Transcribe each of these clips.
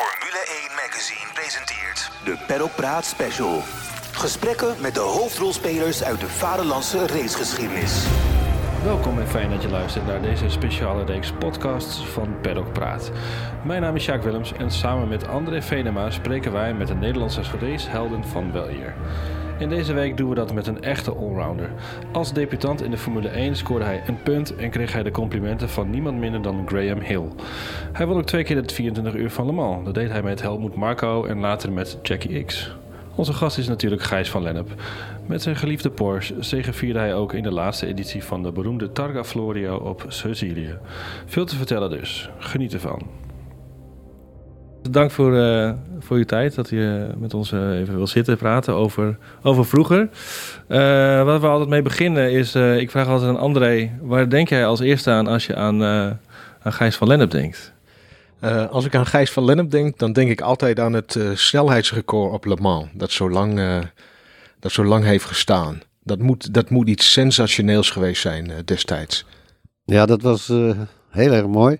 Formule 1 Magazine presenteert... De Paddock Praat Special. Gesprekken met de hoofdrolspelers uit de vaderlandse racegeschiedenis. Welkom en fijn dat je luistert naar deze speciale reeks podcasts van Paddock Praat. Mijn naam is Jacques Willems en samen met André Venema spreken wij met de Nederlandse racehelden van Weleer. In deze week doen we dat met een echte allrounder. Als debutant in de Formule 1 scoorde hij een punt en kreeg hij de complimenten van niemand minder dan Graham Hill. Hij won ook twee keer het 24 uur van Le Mans. Dat deed hij met Helmut Marko en later met Jackie X. Onze gast is natuurlijk Gijs van Lennep. Met zijn geliefde Porsche zegevierde hij ook in de laatste editie van de beroemde Targa Florio op Sicilië. Veel te vertellen dus. Geniet ervan. Dank voor, uh, voor uw tijd, dat u met ons uh, even wil zitten praten over, over vroeger. Uh, wat we altijd mee beginnen is, ik vraag altijd aan André, waar denk jij als eerste aan als je aan, aan Gijs van Lennep denkt? als ik aan Gijs van Lennep denk, dan denk ik altijd aan het snelheidsrecord op Le Mans, dat zo lang, dat zo lang heeft gestaan. Dat moet, dat moet iets sensationeels geweest zijn destijds. Ja, dat was heel erg mooi.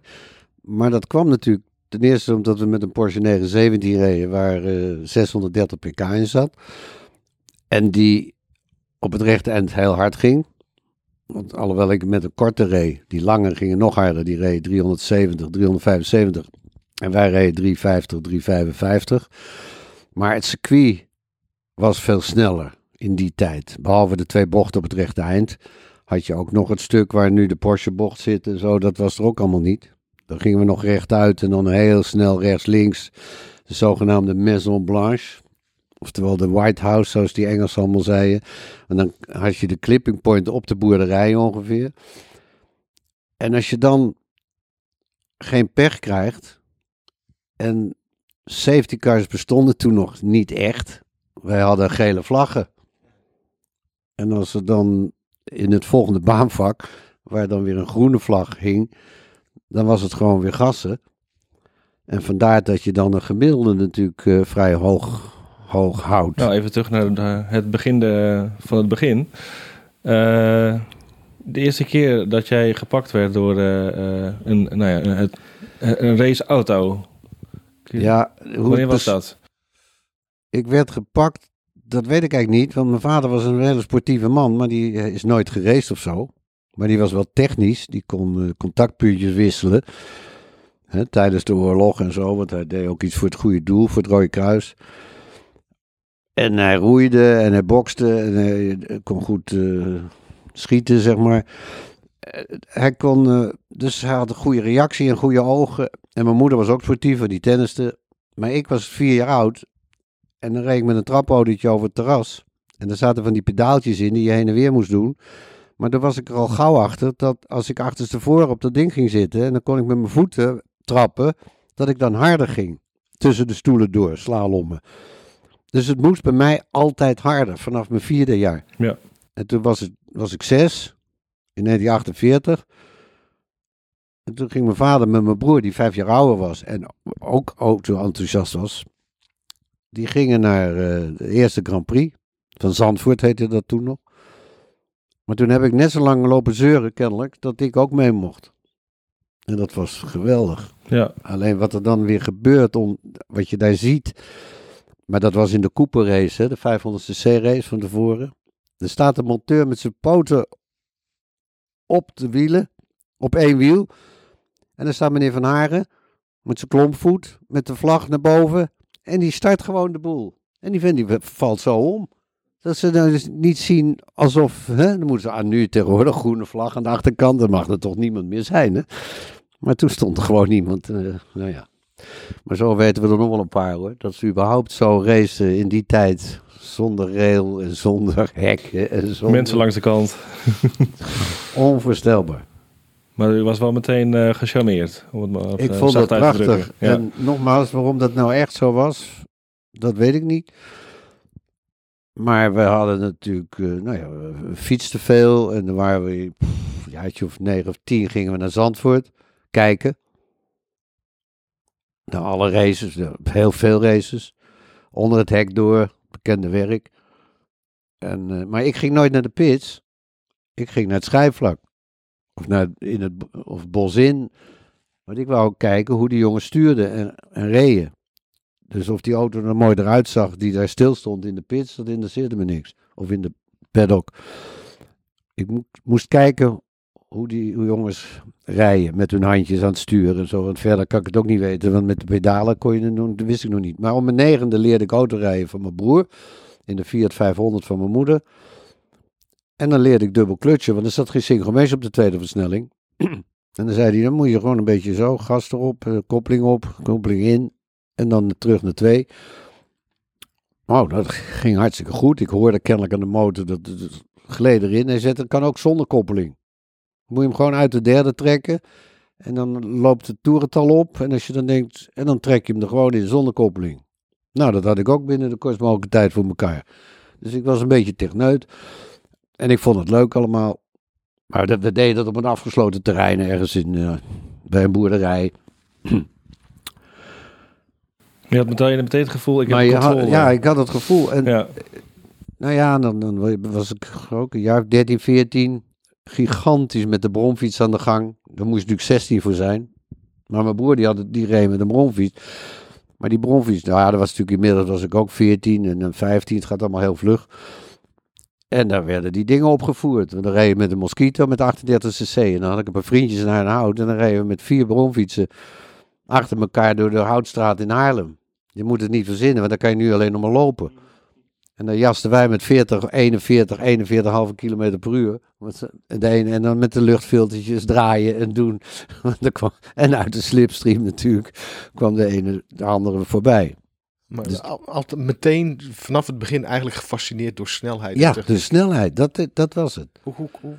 Maar dat kwam natuurlijk Ten eerste omdat we met een Porsche 917 reden waar uh, 630 pk in zat. En die op het rechte eind heel hard ging. Want alhoewel ik met een korte reed, die lange gingen nog harder. Die reed 370, 375. En wij reden 350, 355. Maar het circuit was veel sneller in die tijd. Behalve de twee bochten op het rechte eind. Had je ook nog het stuk waar nu de Porsche bocht zit en zo. Dat was er ook allemaal niet. Dan gingen we nog rechtuit en dan heel snel rechts-links. De zogenaamde Maison Blanche. Oftewel de White House, zoals die Engels allemaal zeiden. En dan had je de clipping point op de boerderij ongeveer. En als je dan geen pech krijgt. En safety cars bestonden toen nog niet echt. Wij hadden gele vlaggen. En als er dan in het volgende baanvak, waar dan weer een groene vlag hing, dan was het gewoon weer gassen. En vandaar dat je dan een gemiddelde natuurlijk uh, vrij hoog, hoog houdt. Nou, even terug naar de, het begin de, van het begin. Uh, de eerste keer dat jij gepakt werd door uh, een, nou ja, een, een raceauto. Ja, hoe Wanneer was dat? Ik werd gepakt, dat weet ik eigenlijk niet. Want mijn vader was een hele sportieve man, maar die is nooit gereisd of zo. Maar die was wel technisch. Die kon uh, contactpuntjes wisselen. Hè, tijdens de oorlog en zo. Want hij deed ook iets voor het goede doel, voor het Rode Kruis. En hij roeide en hij bokste. En hij eh, kon goed uh, schieten, zeg maar. Hij kon, dus hij had een goede reactie en goede ogen. En mijn moeder was ook sportief, die tenniste. Maar ik was vier jaar oud. En dan reed ik met een trapautootje over het terras. En daar zaten van die pedaaltjes in die je heen en weer moest doen. Maar daar was ik er al gauw achter dat als ik achterstevoren op dat ding ging zitten en dan kon ik met mijn voeten trappen, dat ik dan harder ging. Tussen de stoelen door, slalommen. Dus het moest bij mij altijd harder, vanaf mijn vierde jaar. Ja. En toen was, het, was ik zes, in 1948. En toen ging mijn vader met mijn broer, die vijf jaar ouder was en ook auto enthousiast was. Die gingen naar uh, de eerste Grand Prix. Van Zandvoort heette dat toen nog. Maar toen heb ik net zo lang lopen zeuren, kennelijk, dat ik ook mee mocht. En dat was geweldig. Ja. Alleen wat er dan weer gebeurt, om, wat je daar ziet. Maar dat was in de Cooper race, hè, de 500cc race van tevoren. Er staat een monteur met zijn poten op de wielen, op één wiel. En dan staat meneer Van Haren met zijn klompvoet, met de vlag naar boven. En die start gewoon de boel. En die, vindt, die valt zo om. Dat ze dan dus niet zien alsof, hè, dan moeten ze aan nu tegenwoordig groene vlag aan de achterkant, dan mag er toch niemand meer zijn. Hè? Maar toen stond er gewoon niemand. Uh, nou ja. Maar zo weten we er nog wel een paar hoor. Dat ze überhaupt zo racen in die tijd. Zonder rail en zonder hek. En zonder... Mensen langs de kant. Onvoorstelbaar. Maar u was wel meteen uh, gecharmeerd. Om het maar Ik vond het prachtig. Ja. En nogmaals, waarom dat nou echt zo was, dat weet ik niet. Maar we hadden natuurlijk, uh, nou ja, we fietsten veel en dan waren we, pff, jaartje of negen of tien gingen we naar Zandvoort kijken. Naar alle races, heel veel races. Onder het hek door, bekende werk. En, uh, maar ik ging nooit naar de pits. Ik ging naar het schijfvlak. Of, naar, in het, of bos in. Want ik wou kijken hoe die jongens stuurden en, en reden. Dus of die auto er mooi eruit zag, die daar stil stond in de pits, dat interesseerde me niks. Of in de paddock. Ik mo- moest kijken hoe die hoe jongens rijden met hun handjes aan het sturen en zo. Want verder kan ik het ook niet weten, want met de pedalen kon je het doen, dat wist ik nog niet. Maar om mijn negende leerde ik autorijden van mijn broer in de Fiat 500 van mijn moeder. En dan leerde ik dubbel klutsen, want er zat geen synchromees op de tweede versnelling. en dan zei hij, dan moet je gewoon een beetje zo, gas erop, eh, koppeling op, koppeling in. En dan terug naar twee. Nou, dat ging hartstikke goed. Ik hoorde kennelijk aan de motor dat het gleed erin. Hij dat kan ook zonder koppeling. Moet je hem gewoon uit de derde trekken. En dan loopt het toerental op. En als je dan denkt, en dan trek je hem er gewoon in zonder koppeling. Nou, dat had ik ook binnen de kortst mogelijke tijd voor elkaar. Dus ik was een beetje techneut. En ik vond het leuk allemaal. Maar we deden dat op een afgesloten terrein ergens in, eh, bij een boerderij. Je had meteen, meteen het gevoel, ik maar heb had- controle. ja, ik had het gevoel. En ja. Nou ja, dan, dan was ik ook een jaar of 13, 14. Gigantisch met de bromfiets aan de gang. Daar moest natuurlijk 16 voor zijn. Maar mijn broer die, had, het- die reed met een bromfiets. Maar die bromfiets, nou ja, dat was natuurlijk inmiddels was ik ook 14 en dan 15. Het gaat allemaal heel vlug. En daar werden die dingen opgevoerd. En dan reed je met een Mosquito met 38 cc. En dan had ik een paar vriendjes naar een hout. En dan reden we met vier bromfietsen achter elkaar door de Houtstraat in Haarlem. Je moet het niet verzinnen, want dan kan je nu alleen nog maar lopen. En dan jasten wij met 40, 41, 41,5 kilometer per uur. De ene, en dan met de luchtfiltertjes draaien en doen. En uit de slipstream natuurlijk kwam de ene de andere voorbij. Maar Dus- al- altijd meteen vanaf het begin eigenlijk gefascineerd door snelheid. Ja, de snelheid, dat, dat was het. Hoe, hoe- hoe-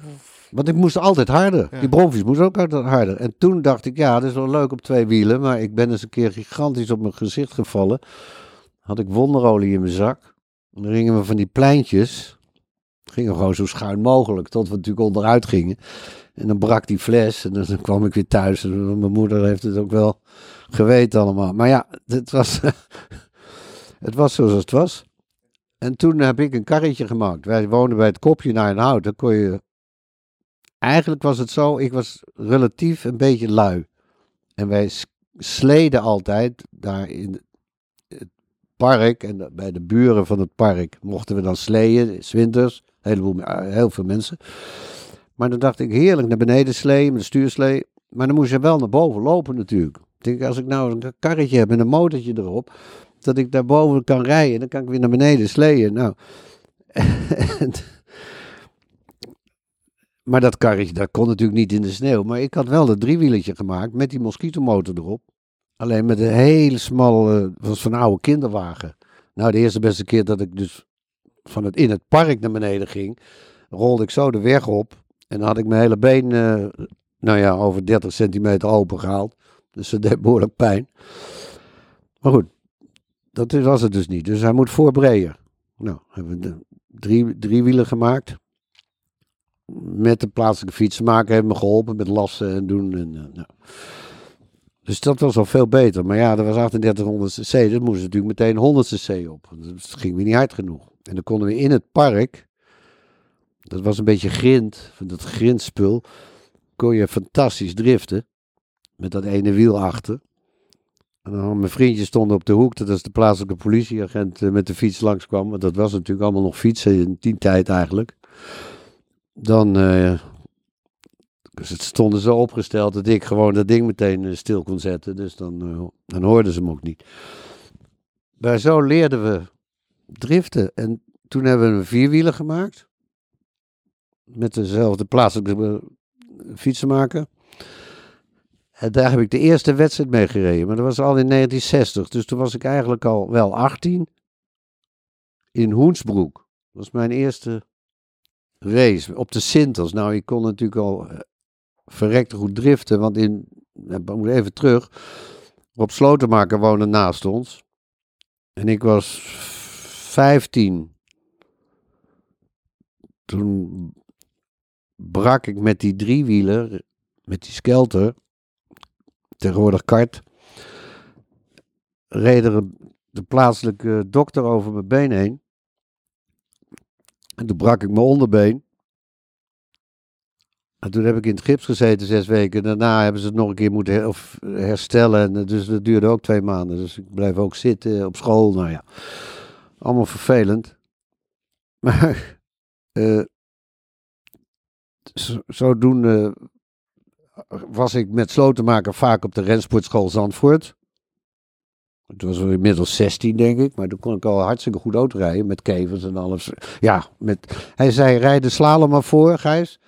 Want ik moest altijd harder. Ja. Die bromfiets moest ook altijd harder. En toen dacht ik, ja, dat is wel leuk op twee wielen. Maar ik ben eens een keer gigantisch op mijn gezicht gevallen. Had ik wonderolie in mijn zak. En dan gingen we van die pleintjes. Gingen gewoon zo schuin mogelijk. Tot we natuurlijk onderuit gingen. En dan brak die fles. En dan, dan kwam ik weer thuis. En mijn moeder heeft het ook wel geweten allemaal. Maar ja, het was, het was zoals het was. En toen heb ik een karretje gemaakt. Wij woonden bij het kopje naar een hout. Dan kon je eigenlijk was het zo, ik was relatief een beetje lui. En wij sleden altijd daar in het park en de- bij de buren van het park mochten we dan sleeën, 's winters, een heleboel, eh, heel veel mensen. Maar dan dacht ik heerlijk naar beneden sleeën met een stuurslee, maar dan moest je wel naar boven lopen natuurlijk. Denk, als ik nou een karretje heb met een motortje erop, dat ik daarboven kan rijden, dan kan ik weer naar beneden sleeën. Nou, maar dat karretje, dat kon natuurlijk niet in de sneeuw. Maar ik had wel dat driewieletje gemaakt met die mosquitomotor erop. Alleen met een hele smalle, was van een oude kinderwagen. Nou, de eerste beste keer dat ik dus van het, in het park naar beneden ging, rolde ik zo de weg op. En dan had ik mijn hele been, eh, nou ja, over 30 centimeter open gehaald. Dus dat deed behoorlijk pijn. Maar goed, dat was het dus niet. Dus hij moet voorbreien. Nou, hebben we drie, drie wielen gemaakt met de plaatselijke fietsenmaker heeft me geholpen met lassen en doen. En, eh, nou. Dus dat was al veel beter. Maar ja, dat was 3800 cc. Dat moest natuurlijk meteen 100 cc op. Dat ging weer niet hard genoeg. En dan konden we in het park. Dat was een beetje grind. Van dat grindspul. Kon je fantastisch driften. Met dat ene wiel achter. En dan mijn vriendjes stonden op de hoek. Dat is de plaatselijke politieagent eh, met de fiets langskwam. Want dat was natuurlijk allemaal nog fietsen in die tijd eigenlijk dan eh, het stonden zo opgesteld dat ik gewoon dat ding meteen eh, stil kon zetten. Dus dan, eh, dan hoorden ze hem ook niet. Maar zo leerden we driften. En toen hebben we een vierwieler gemaakt. Met dezelfde plaatselijke eh, fietsenmaker. En daar heb ik de eerste wedstrijd mee gereden. Maar dat was al in 1960. Dus toen was ik eigenlijk al wel 18. In Hoensbroek. Dat was mijn eerste race op de Sintels. Nou, ik kon natuurlijk al eh, verrekte goed driften, want in, ik moet even terug, Rob Slotenmaker woonde naast ons. En ik was 15. Toen brak ik met die driewieler, met die skelter, tegenwoordig kart, reed de plaatselijke dokter over mijn been heen. En toen brak ik mijn onderbeen. En toen heb ik in het gips gezeten zes weken. Daarna hebben ze het nog een keer moeten herstellen. En, eh, dus dat duurde ook twee maanden. Dus ik bleef ook zitten op school. Nou ja, allemaal vervelend. Maar eh, zo- zodoende was ik met slotenmaker vaak op de rensportschool Zandvoort. Toen was ik inmiddels 16, denk ik. Maar toen kon ik al hartstikke goed autorijden met kevers en alles. Ja, met, hij zei, rijd de slalom maar voor, Gijs.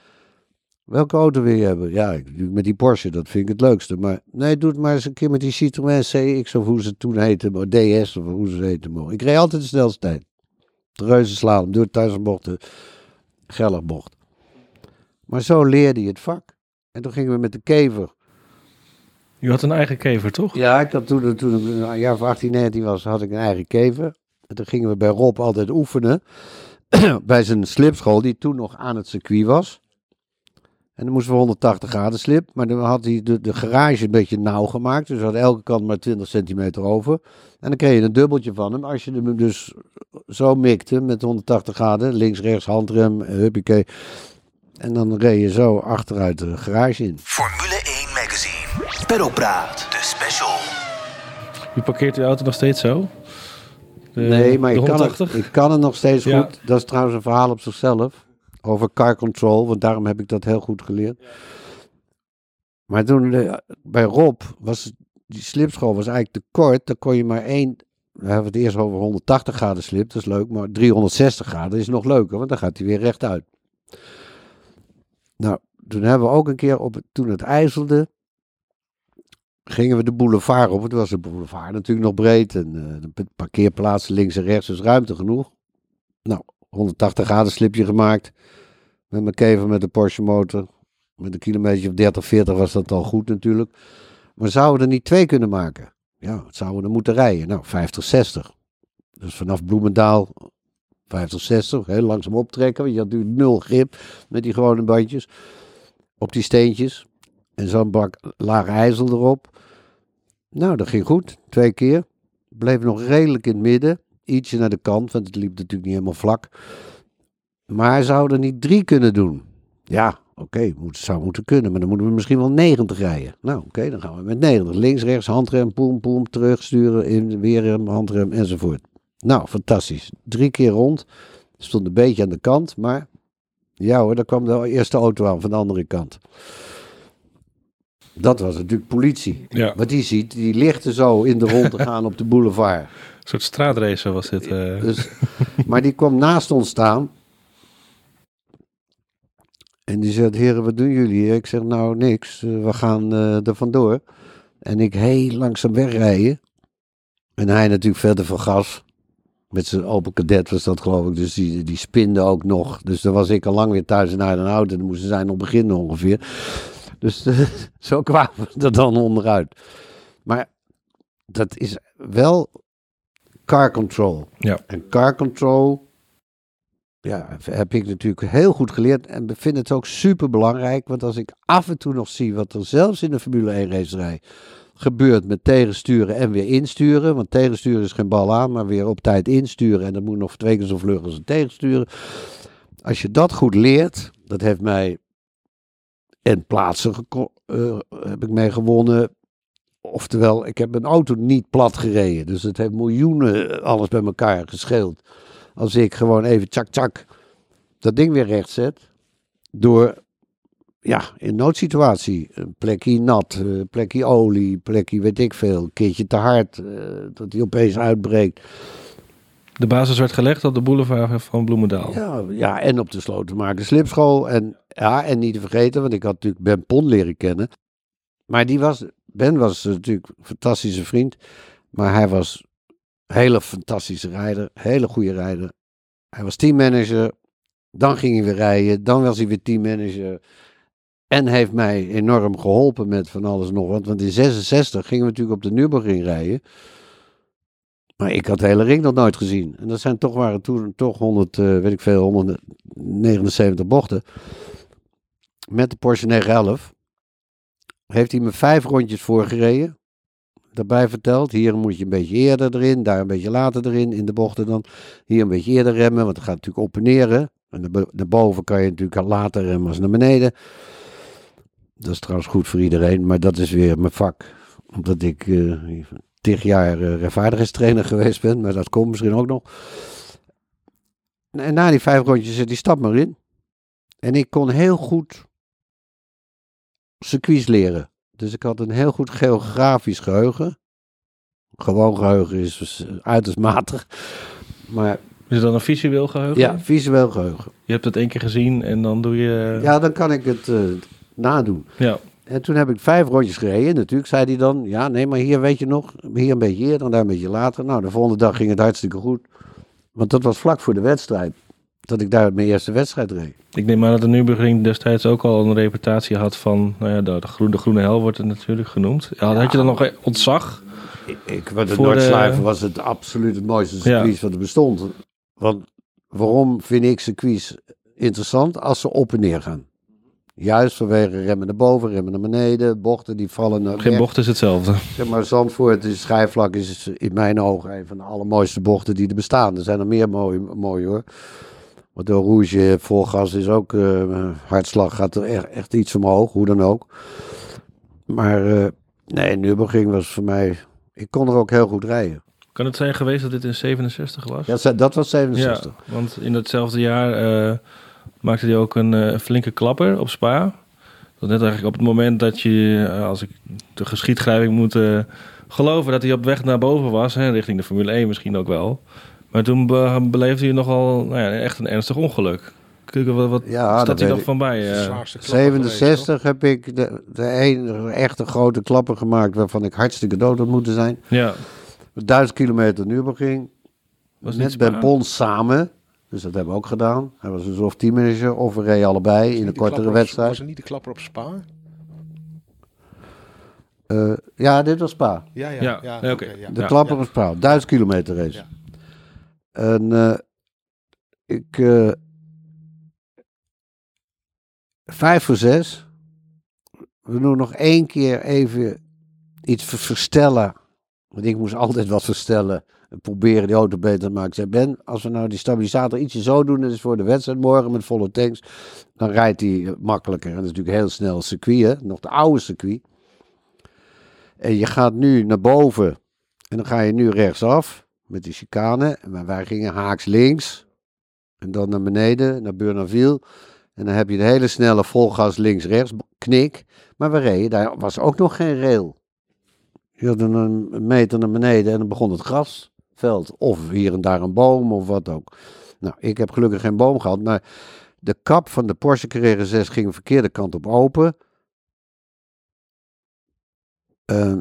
Welke auto wil je hebben? Ja, met die Porsche, dat vind ik het leukste. Maar nee, doe het maar eens een keer met die Citroën CX of hoe ze het toen heette. DS of hoe ze het mogen. Ik reed altijd de snelste tijd. De reuze slalom, door thuisbochten, bocht. Maar zo leerde je het vak. En toen gingen we met de kever. Je had een eigen kever, toch? Ja, ik had toen, toen ik een jaar of 18, 19 was, had ik een eigen kever. En toen gingen we bij Rob altijd oefenen. bij zijn slipschool, die toen nog aan het circuit was. En dan moesten we 180 graden slip. Maar dan had hij de, de garage een beetje nauw gemaakt. Dus had elke kant maar 20 centimeter over. En dan kreeg je een dubbeltje van hem. Als je hem dus zo mikte met 180 graden. Links, rechts, handrem, huppakee. En dan reed je zo achteruit de garage in. Formule 1 Magazine. Pedalpraat. De special. Je parkeert je auto nog steeds zo? De- Nee, maar ik kan, het, 180? ik kan het nog steeds Ja. goed. Dat is trouwens een verhaal op zichzelf. Over car control, want daarom heb ik dat heel goed geleerd. Maar toen eh, bij Rob was die slipschool was eigenlijk te kort. Dan kon je maar één. We hebben het eerst over 180 graden slip, dat is leuk. Maar 360 graden is nog leuker, want dan gaat hij weer rechtuit. Nou, toen hebben we ook een keer op het, toen het ijzelde. Gingen we de boulevard op. Het was de boulevard natuurlijk nog breed. En eh, parkeerplaatsen links en rechts, dus ruimte genoeg. Nou, 180 graden slipje gemaakt. Met mijn kever met de Porsche motor. Met een kilometer of 30, 40 was dat al goed natuurlijk. Maar zouden we er niet twee kunnen maken? Ja, het zouden we er moeten rijden. Nou, 50, 60. Dus vanaf Bloemendaal 50, 60. Heel langzaam optrekken. Want je had natuurlijk nul grip met die gewone bandjes. Op die steentjes. En zo'n bak laag ijzel erop. Nou, dat ging goed. Twee keer. Bleef nog redelijk in het midden. Ietsje naar de kant, want het liep natuurlijk niet helemaal vlak. Maar zouden er niet drie kunnen doen? Ja, oké, zou moeten kunnen. Maar dan moeten we misschien wel 90 rijden. Nou, oké, dan gaan we met 90. Links, rechts, handrem, poem, poem, terugsturen, in, weer handrem enzovoort. Nou, fantastisch. Drie keer rond. Stond een beetje aan de kant, maar ja hoor, daar kwam de eerste auto aan van de andere kant. Dat was natuurlijk politie. Ja, Wat die ziet, die lichten zo in de rond te gaan op de boulevard. een soort straatracer was dit. eh. Dus, maar die kwam naast ons staan. En die zegt, heren, wat doen jullie? Ik zeg, nou, niks. Eh, we gaan eh, er vandoor. En ik heel langzaam wegrijden. En hij natuurlijk verder van gas. Met zijn open cadet was dat geloof ik. Dus die, die spinde ook nog. Dus dan was ik al lang weer thuis en naar een auto. En dan moesten zij nog beginnen ongeveer. Dus zo kwamen we er dan onderuit. Maar dat is wel car control. Ja. En car control, ja, heb ik natuurlijk heel goed geleerd. En vind het ook super belangrijk. Want als ik af en toe nog zie wat er zelfs in de Formule 1 racerij gebeurt met tegensturen en weer insturen. Want tegensturen is geen bal aan, maar weer op tijd insturen. En dat moet nog twee keer zo vlug als een tegensturen. Als je dat goed leert, dat heeft mij en plaatsen eh, heb ik mee gewonnen. Oftewel, ik heb mijn auto niet plat gereden. Dus het heeft miljoenen eh, alles bij elkaar gescheeld. Als ik gewoon even tjak tjak dat ding weer recht zet. Door, ja, in noodsituatie. Een plekje nat, eh, plekje olie, plekje weet ik veel. Een keertje te hard, dat die opeens uitbreekt. De basis werd gelegd op de boulevard van Bloemendaal. Ja, ja, en op de Slotenmaker Slipschool. En, ja, en niet te vergeten, want ik had natuurlijk Ben Pon leren kennen. Maar die was, Ben was natuurlijk een fantastische vriend. Maar hij was een hele fantastische rijder. Hele goede rijder. Hij was teammanager. Dan ging hij weer rijden. Dan was hij weer teammanager. En heeft mij enorm geholpen met van alles nog. Want in 66 gingen we natuurlijk op de Nürburgring rijden. Maar ik had de hele ring nog nooit gezien. En dat zijn toch, waren toen toch 100, eh, weet ik veel, 179 bochten. Met de Porsche 911 heeft hij me vijf rondjes voorgereden. Daarbij verteld, hier moet je een beetje eerder erin, daar een beetje later erin in de bochten dan. Hier een beetje eerder remmen, want het gaat natuurlijk op en neer. En daarbo- daarboven kan je natuurlijk later remmen als naar beneden. Dat is trouwens goed voor iedereen, maar dat is weer mijn vak. Omdat ik eh tig jaar eh, rechtvaardigheidstrainer geweest ben, maar dat komt misschien ook nog. En na die vijf rondjes zit die stap maar in. En ik kon heel goed circuits leren. Dus ik had een heel goed geografisch geheugen. Gewoon geheugen is uiterst matig. Maar Is het dan een visueel geheugen? ja, visueel geheugen. Je hebt het één keer gezien en dan doe je... Ja, dan kan ik het eh, nadoen. Ja. En toen heb ik vijf rondjes gereden. Natuurlijk zei hij dan, ja, nee, maar hier weet je nog, hier een beetje eerder en daar een beetje later. Nou, de volgende dag ging het hartstikke goed. Want dat was vlak voor de wedstrijd. Dat ik daar mijn eerste wedstrijd reed. Ik neem aan dat de Nürburgring destijds ook al een reputatie had van... Nou ja, de, de, groene, de groene hel wordt het natuurlijk genoemd. Had, had je dan nog ontzag? Ik, ik, de Voor de- was het absoluut het mooiste circuit wat er bestond. Want waarom vind ik circuits interessant? Als ze op en neer gaan. Juist vanwege remmen naar boven, remmen naar beneden, bochten die vallen naar Geen weg. bocht is hetzelfde. Zeg maar, Zandvoort, is schijfvlak is in mijn ogen een van de allermooiste bochten die er bestaan. Er zijn er meer mooi, mooi hoor. Want door Rouge, volgas is ook, eh, hartslag gaat er echt, echt iets omhoog, hoe dan ook. Maar eh, nee, Nürburgring was voor mij, ik kon er ook heel goed rijden. Kan het zijn geweest dat dit in 67 was? Ja, dat was 67. Ja, want in datzelfde jaar eh, maakte hij ook een eh, flinke klapper op Spa. Dat net eigenlijk op het moment dat je, eh, als ik de geschiedschrijving moet eh, geloven, dat hij op weg naar boven was, hè, richting de Formule 1 misschien ook wel. Maar toen be- beleefde hij nogal nou ja, echt een ernstig ongeluk. Kijk, wat, wat Ja, staat dat hij ik. van bij? De eh? zwaarste klapper geweest, 67 heb ik de, de enige echte grote klapper gemaakt waarvan ik hartstikke dood had moeten zijn. ja, 1000 kilometer Nürburgring. was Met niet Ben? Pons samen. Dus dat hebben we ook gedaan. Hij was dus of teammanager of we reden allebei Was in een kortere op- wedstrijd. Was het niet de klapper op Spa? Eh, ja, dit was Spa. Ja, ja. Ja, ja. De Ja. klapper op Spa. 1000 kilometer race. Ja. En eh, ik... eh, vijf voor zes. We doen nog één keer even iets ver- verstellen. Want ik moest altijd wat verstellen. En proberen die auto beter te maken. Zei, Ben, als we nou die stabilisator ietsje zo doen, dat is voor de wedstrijd morgen met volle tanks, dan rijdt hij eh, makkelijker. En dat is natuurlijk heel snel circuit, hè? nog de oude circuit. En je gaat nu naar boven en dan ga je nu rechtsaf met die chicane. Maar wij gingen haaks links en dan naar beneden, naar Burnaville. En dan heb je de hele snelle volgas links-rechts knik. Maar we reden, daar was ook nog geen rail. Je had een, meter naar beneden en dan begon het grasveld. Of hier en daar een boom of wat ook. Nou, ik heb gelukkig geen boom gehad, maar de kap van de Porsche Carrera 6 ging de verkeerde kant op open. Eh,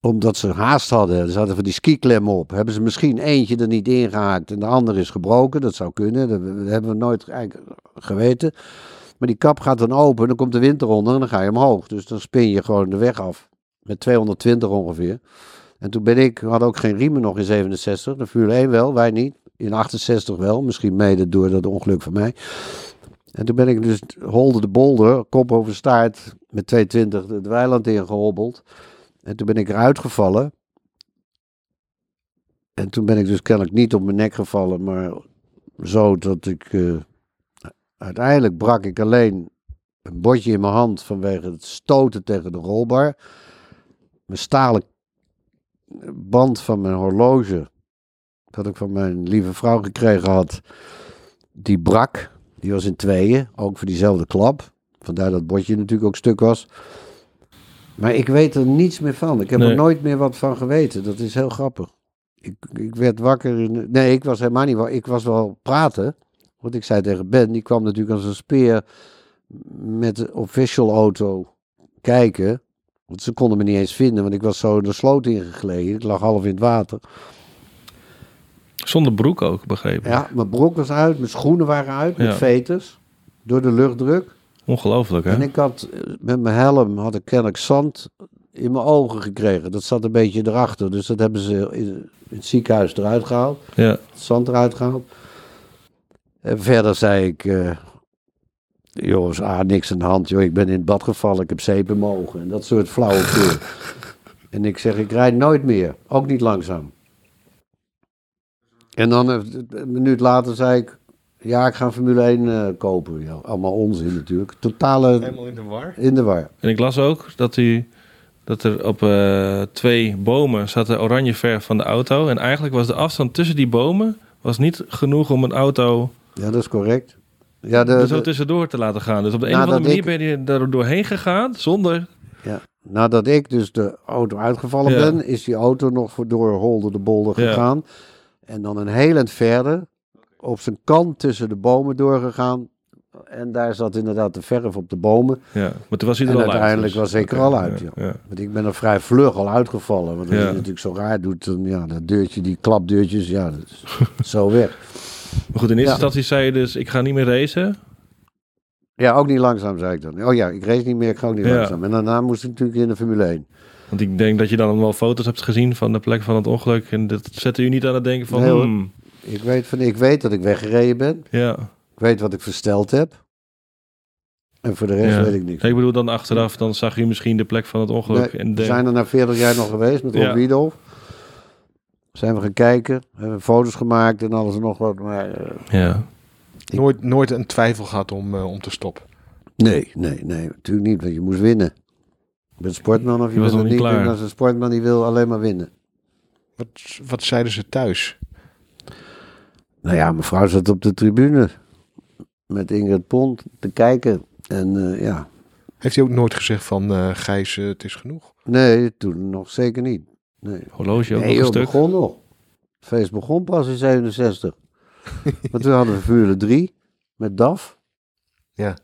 omdat ze haast hadden, ze hadden van die skiklemmen op. Hebben ze misschien eentje er niet ingehaakt en de andere is gebroken. Dat zou kunnen, dat, hebben we nooit eigenlijk geweten. Maar die kap gaat dan open, dan komt de wind eronder en dan ga je omhoog. Dus dan spin je gewoon de weg af. Met 220 ongeveer. En toen ben ik, hadden ook geen riemen nog in 67. De Formule 1 wel, wij niet. In 68 wel, misschien mede door dat ongeluk van mij. En toen ben ik dus holde de bolder, kop over staart, met 220 het weiland ingehobbeld. En toen ben ik eruit gevallen. En toen ben ik dus kennelijk niet op mijn nek gevallen, maar zo dat ik... eh, uiteindelijk brak ik alleen een bordje in mijn hand vanwege het stoten tegen de rolbar. Mijn stalen band van mijn horloge, dat ik van mijn lieve vrouw gekregen had, die brak. Die was in tweeën, ook voor diezelfde klap. Vandaar dat bordje natuurlijk ook stuk was. Maar ik weet er niets meer van. Ik heb Nee. er nooit meer wat van geweten. Dat is heel grappig. Ik, ik werd wakker. In, nee, ik was helemaal niet wakker. Ik was wel praten. Want ik zei tegen Ben, die kwam natuurlijk als een speer met de official auto kijken. Want ze konden me niet eens vinden, want ik was zo de sloot ingegleden. Ik lag half in het water. Zonder broek ook, begrepen. Ja, mijn broek was uit, mijn schoenen waren uit, met Ja. veters. Door de luchtdruk. Ongelooflijk, hè? En ik had eh, met mijn helm had ik kennelijk zand in mijn ogen gekregen. Dat zat een beetje erachter. Dus dat hebben ze in, het ziekenhuis eruit gehaald. Ja. Het zand eruit gehaald. En verder zei ik, eh jongens, ah, niks aan de hand. Joh. Ik ben in het bad gevallen, ik heb zeep in mijn ogen. En dat soort flauwekul. en ik zeg, ik rijd nooit meer. Ook niet langzaam. En dan eh, een minuut later zei ik, Ja, ik ga een Formule 1 eh, kopen. Ja, allemaal onzin natuurlijk. Totale Helemaal in de war. in de war. En ik las ook dat, u, dat er op eh, twee bomen zat de oranje verf van de auto. En eigenlijk was de afstand tussen die bomen was niet genoeg om een auto Ja, dat is correct. Ja, de, er zo tussendoor te laten gaan. Dus op de een of andere manier ik- ben je daar doorheen gegaan zonder... ja. Nadat ik dus de auto uitgevallen Ja. ben, is die auto nog voor door Holder de Bolder Ja. gegaan. En dan een heel eind verder, op zijn kant tussen de bomen doorgegaan. En daar zat inderdaad de verf op de bomen. Ja, maar toen was hij er En al uit. uiteindelijk dus. was ik er Oké, al uit, ja, ja. Want ik ben er vrij vlug al uitgevallen. Want als je natuurlijk zo raar doet, dan ja, dat deurtje, die klapdeurtjes, ja, dat is zo weg. Maar goed, in eerste instantie zei je dus, ik ga niet meer racen. Ja, ook niet langzaam, zei ik dan. Oh ja, ik race niet meer, ik ga ook niet langzaam. En daarna moest ik natuurlijk in de Formule 1. Want ik denk dat je dan wel foto's hebt gezien van de plek van het ongeluk. En dat zette u niet aan het denken van, Nee, hmm, Ik weet, van, ik weet dat ik weggereden ben. ja. Ik weet wat ik versteld heb. En voor de rest Ja. weet ik niks. Ik bedoel dan achteraf, dan zag je misschien de plek van het ongeluk. Nee, en we zijn er na 40 jaar nog geweest met Rob Ja. Zijn we gaan kijken, hebben foto's gemaakt en alles en nog wat. Maar eh, ja. Nooit, nooit een twijfel gehad om, eh, om te stoppen. nee, nee, nee, natuurlijk niet, want je moest winnen. Je bent sportman of je, Je was bent niet klaar. Als een sportman die wil alleen maar winnen. Wat, wat zeiden ze thuis? Nou ja, mijn vrouw zat op de tribune met Ingrid Pont te kijken. En eh, ja, Heeft hij ook nooit gezegd van eh Gijs, het is genoeg? nee, toen nog zeker niet. Nee, Horloge ook nee nog een stuk. begon nog. Het feest begon pas in 67. maar toen hadden we Formule 3 met DAF. Ja.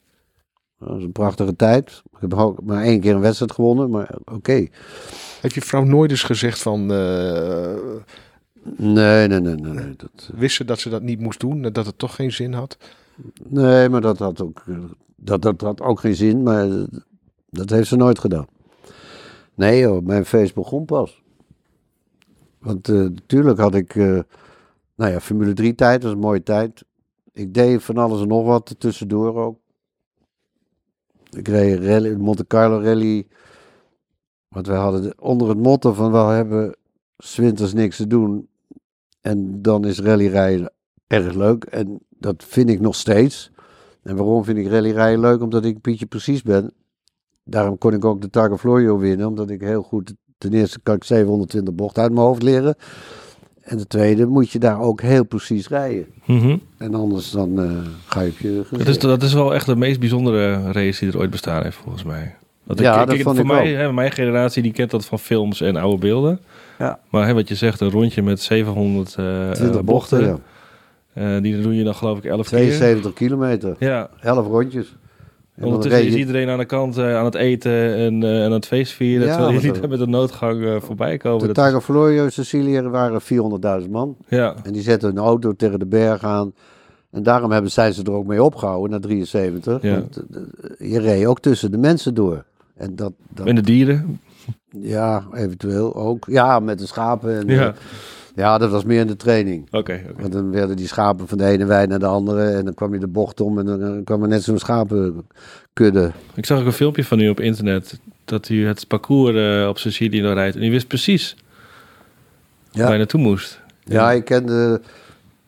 Dat was een prachtige tijd. Ik heb ook maar één keer een wedstrijd gewonnen, maar oké. Heeft je vrouw nooit eens gezegd van... eh Nee, nee, nee, nee. nee. Dat, wist ze dat ze dat niet moest doen? Dat het toch geen zin had? nee, maar dat had, ook, eh, dat, dat had ook geen zin, maar eh, dat heeft ze nooit gedaan. Nee joh, mijn feest begon pas. Want eh, natuurlijk had ik, eh, nou ja, Formule 3 tijd, was een mooie tijd. Ik deed van alles en nog wat tussendoor ook. Ik reed rally, Monte Carlo rally. Want we hadden de- onder het motto van we hebben 's winters niks te doen. En dan is rallyrijden erg leuk. En dat vind ik nog steeds. En waarom vind ik rallyrijden leuk? Omdat ik Pietje precies ben. Daarom kon ik ook de Targa Florio winnen. Omdat ik heel goed, ten eerste kan ik 720 bochten uit mijn hoofd leren. En de tweede moet je daar ook heel precies rijden. Mhm. En anders dan eh, ga je op je Dat, is, dat is wel echt de meest bijzondere race die er ooit bestaan heeft, volgens mij. Dat Ja, ik, dat ik- vond voor ik mij, hè, mijn generatie, die kent dat van films en oude beelden. Ja. Maar hè, wat je zegt, een rondje met 700 eh, 20 bochten, ja. Eh, die doe je dan geloof ik 11 keer. 72 kilometer. Ja, 11 rondjes. En ondertussen is iedereen aan de kant eh, aan het eten en, eh, en aan het feest vieren. Ja, terwijl niet dat- met een noodgang eh, voorbij komen. De Targa Florio in Sicilië waren 400.000 man. ja, En die zetten hun auto tegen de berg aan. En daarom hebben, zijn ze er ook mee opgehouden naar 73. Ja. Want, je reed ook tussen de mensen door. En dat, dat en de dieren. ja, eventueel ook. Ja, met de schapen. En, Ja, ja, dat was meer in de training. oké. Want dan werden die schapen van de ene wei naar de andere. En dan kwam je de bocht om en dan eh, kwam er net zo'n schapenkudde. Ik zag ook een filmpje van u op internet. Dat u het parcours eh, op Sicilië nog rijdt. En u wist precies waar je naartoe moest. Ja, ik kende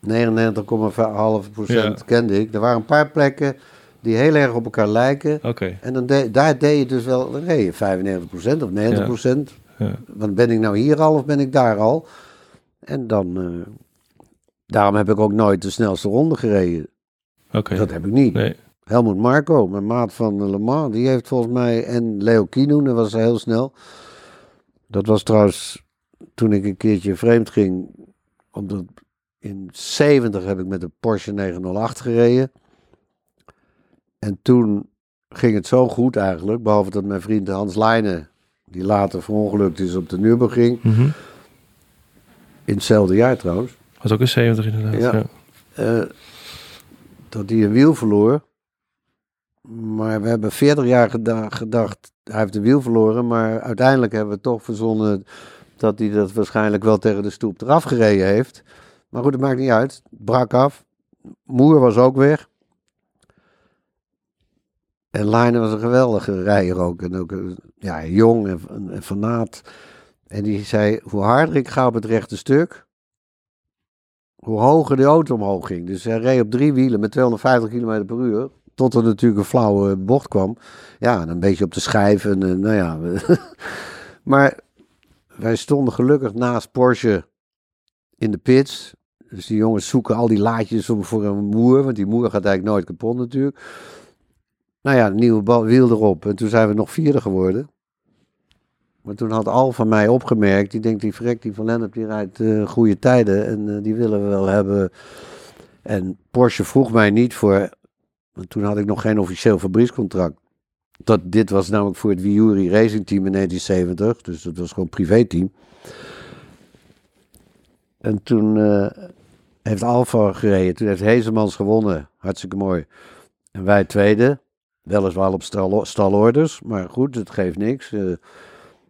99,5 procent Ja. kende ik. Er waren een paar plekken die heel erg op elkaar lijken. Oké. En dan de- daar deed je dus wel, dan reed je 95% of 90%. Ja. Want ben ik nou hier al of ben ik daar al? En dan, eh, daarom heb ik ook nooit de snelste ronde gereden. Oké. Dat heb ik niet. Nee. Helmoet Marco, mijn maat van Le Mans, die heeft volgens mij, en Leo Kinoen, dat was heel snel. Dat was trouwens toen ik een keertje vreemd ging, omdat in 70 heb ik met de Porsche 908 gereden. En toen ging het zo goed eigenlijk, behalve dat mijn vriend Hans Leijnen, die later verongelukt is op de Nürburgring, Mhm. In hetzelfde jaar trouwens, Was ook een 70 inderdaad. Ja. Ja. eh, dat hij een wiel verloor. Maar we hebben 40 jaar geda- gedacht, hij heeft een wiel verloren. Maar uiteindelijk hebben we toch verzonnen dat hij dat waarschijnlijk wel tegen de stoep eraf gereden heeft. Maar goed, het maakt niet uit. Het brak af. Moer was ook weg. En Leijnen was een geweldige rijder ook. En ook eh, ja, jong en, en, en fanaat. En die zei, hoe harder ik ga op het rechte stuk, hoe hoger de auto omhoog ging. Dus hij reed op drie wielen met 250 km per uur. Tot er natuurlijk een flauwe bocht kwam. Ja, en een beetje op de schijf. En, eh, nou ja. maar wij stonden gelukkig naast Porsche in de pits. Dus die jongens zoeken al die laadjes om voor een moer. Want die moer gaat eigenlijk nooit kapot natuurlijk. Nou ja, een nieuwe wiel erop. En toen zijn we nog vierde geworden. Maar toen had Al van mij opgemerkt. Die denkt, die vrek die van Lennep die rijdt eh, goede tijden. En eh, die willen we wel hebben. En Porsche vroeg mij niet voor... Want toen had ik nog geen officieel fabriekscontract. Dat, dit was namelijk voor het Viuri Racing Team in 1970. Dus dat was gewoon privéteam. En toen eh, heeft Alfa gereden. Toen heeft Hezemans gewonnen. Hartstikke mooi. En wij tweede. Weliswaar op stal, stalorders. Maar goed, het geeft niks.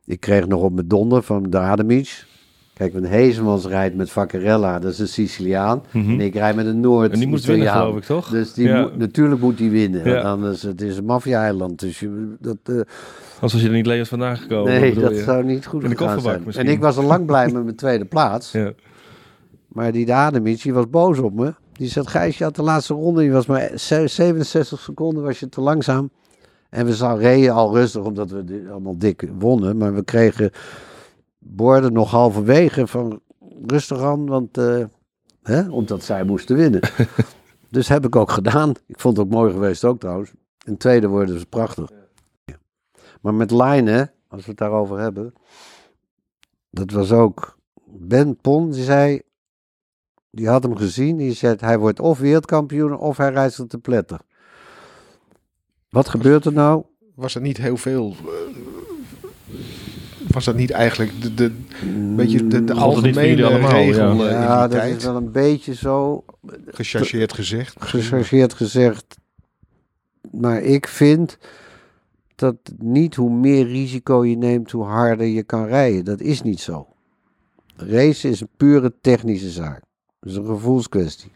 Ik kreeg nog op mijn donder van de Ademic. Kijk, want Hezemans rijdt met Vaccarella, dat is een Siciliaan. Mhm. En ik rijd met een Noord. En die moest winnen, geloof ik, toch? Dus die Ja. moet, natuurlijk moet die winnen. Ja. Want anders, het is een maffia-eiland. Dus je, dat, eh, Anders was je er niet levend vandaan gekomen. nee, dat je? zou niet goed In de gegaan kofferbak zijn. misschien. En ik was al lang blij met mijn tweede plaats. Ja. Maar die Ademic, die was boos op me. Die zegt, Gijs, je had de laatste ronde, je was maar ze- 67 seconden, was je te langzaam. En we zou reden al rustig, omdat we allemaal dik wonnen. Maar we kregen borden nog halverwege van rustig aan, want, eh, hè, omdat zij moesten winnen. dus heb ik ook gedaan. Ik vond het ook mooi geweest ook trouwens. In tweede worden is prachtig. Maar met lijnen, als we het daarover hebben, dat was ook Ben Pon, die zei, die had hem gezien, die zei, hij wordt of wereldkampioen of hij reist er te pletter. Wat gebeurt er nou? Was er niet heel veel... eh, was dat niet eigenlijk de, de, beetje de, algemene allemaal, regel ja. eh, ja, dat is wel een beetje zo Gechargeerd gezegd. gechargeerd gezegd. Maar ik vind dat niet hoe meer risico je neemt, hoe harder je kan rijden. Dat is niet zo. Racen is een pure technische zaak. Dat is een gevoelskwestie.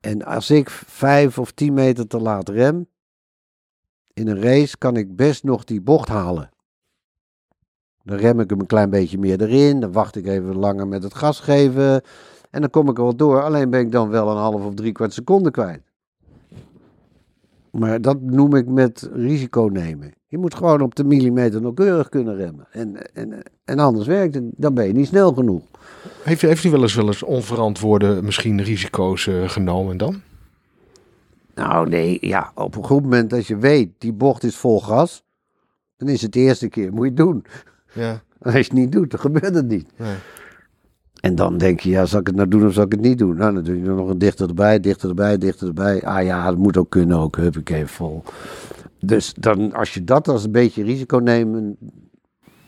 En als ik vijf of tien meter te laat rem, in een race kan ik best nog die bocht halen. Dan rem ik hem een klein beetje meer erin, dan wacht ik even langer met het gas geven. En dan kom ik er wel door, alleen ben ik dan wel een half of drie kwart seconde kwijt. Maar dat noem ik met risico nemen. Je moet gewoon op de millimeter nauwkeurig kunnen remmen. En, en, en anders werkt het, dan ben je niet snel genoeg. Heeft, heeft u wel eens, wel eens onverantwoorde misschien risico's eh, genomen dan? Nou nee, ja, op een goed moment als je weet, die bocht is vol gas, dan is het de eerste keer, moet je het doen. Ja. Als je het niet doet, dan gebeurt het niet. Nee. En dan denk je, ja, zal ik het nou doen of zal ik het niet doen? Nou, dan doe je er nog een dichter erbij, dichter erbij, dichter erbij. Ah ja, dat moet ook kunnen, ook huppakee, vol. Dus dan, als je dat als een beetje risico nemen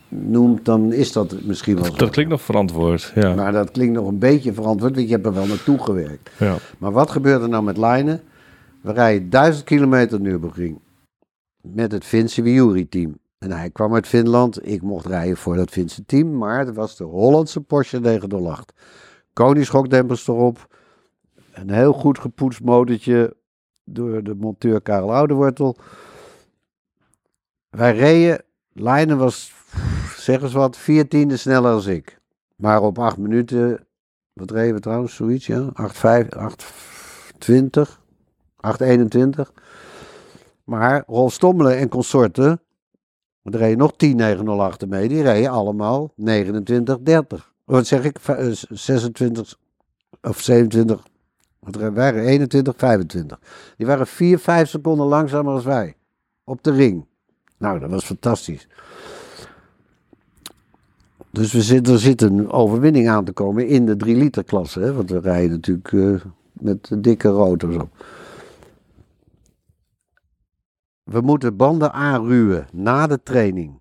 noemt, dan is dat misschien wel. Dat klinkt nog verantwoord. Ja. Maar dat klinkt nog een beetje verantwoord, want je hebt er wel naartoe gewerkt. ja. Maar wat gebeurt er nou met lijnen? We rijden 1000 kilometer Nürburgring met het Finse Viuri-team. En hij kwam uit Finland. Ik mocht rijden voor dat Finse team, maar het was de Hollandse Porsche 908. Koningsschokdempers erop. Een heel goed gepoetst motortje door de monteur Karel Oudewortel. Wij reden, Lijnen was, zeg eens wat, vier tiende sneller als ik. Maar op acht minuten, wat reden we trouwens, zoiets, ja? 8,5, 8,20, 8,21. Maar Rolf Stommelen en consorten, er reden nog 10,908 mee, die reden allemaal 29,30. Wat zeg ik, Va- eh, 26 of 27, wat reden wij? 21, 25. Die waren 4, 5 seconden langzamer als wij. Op de ring. Nou, dat was fantastisch. Dus we zitten, er zit een overwinning aan te komen in de 3 liter klasse. Want we rijden natuurlijk eh, met dikke rotors op. We moeten banden aanruwen na de training.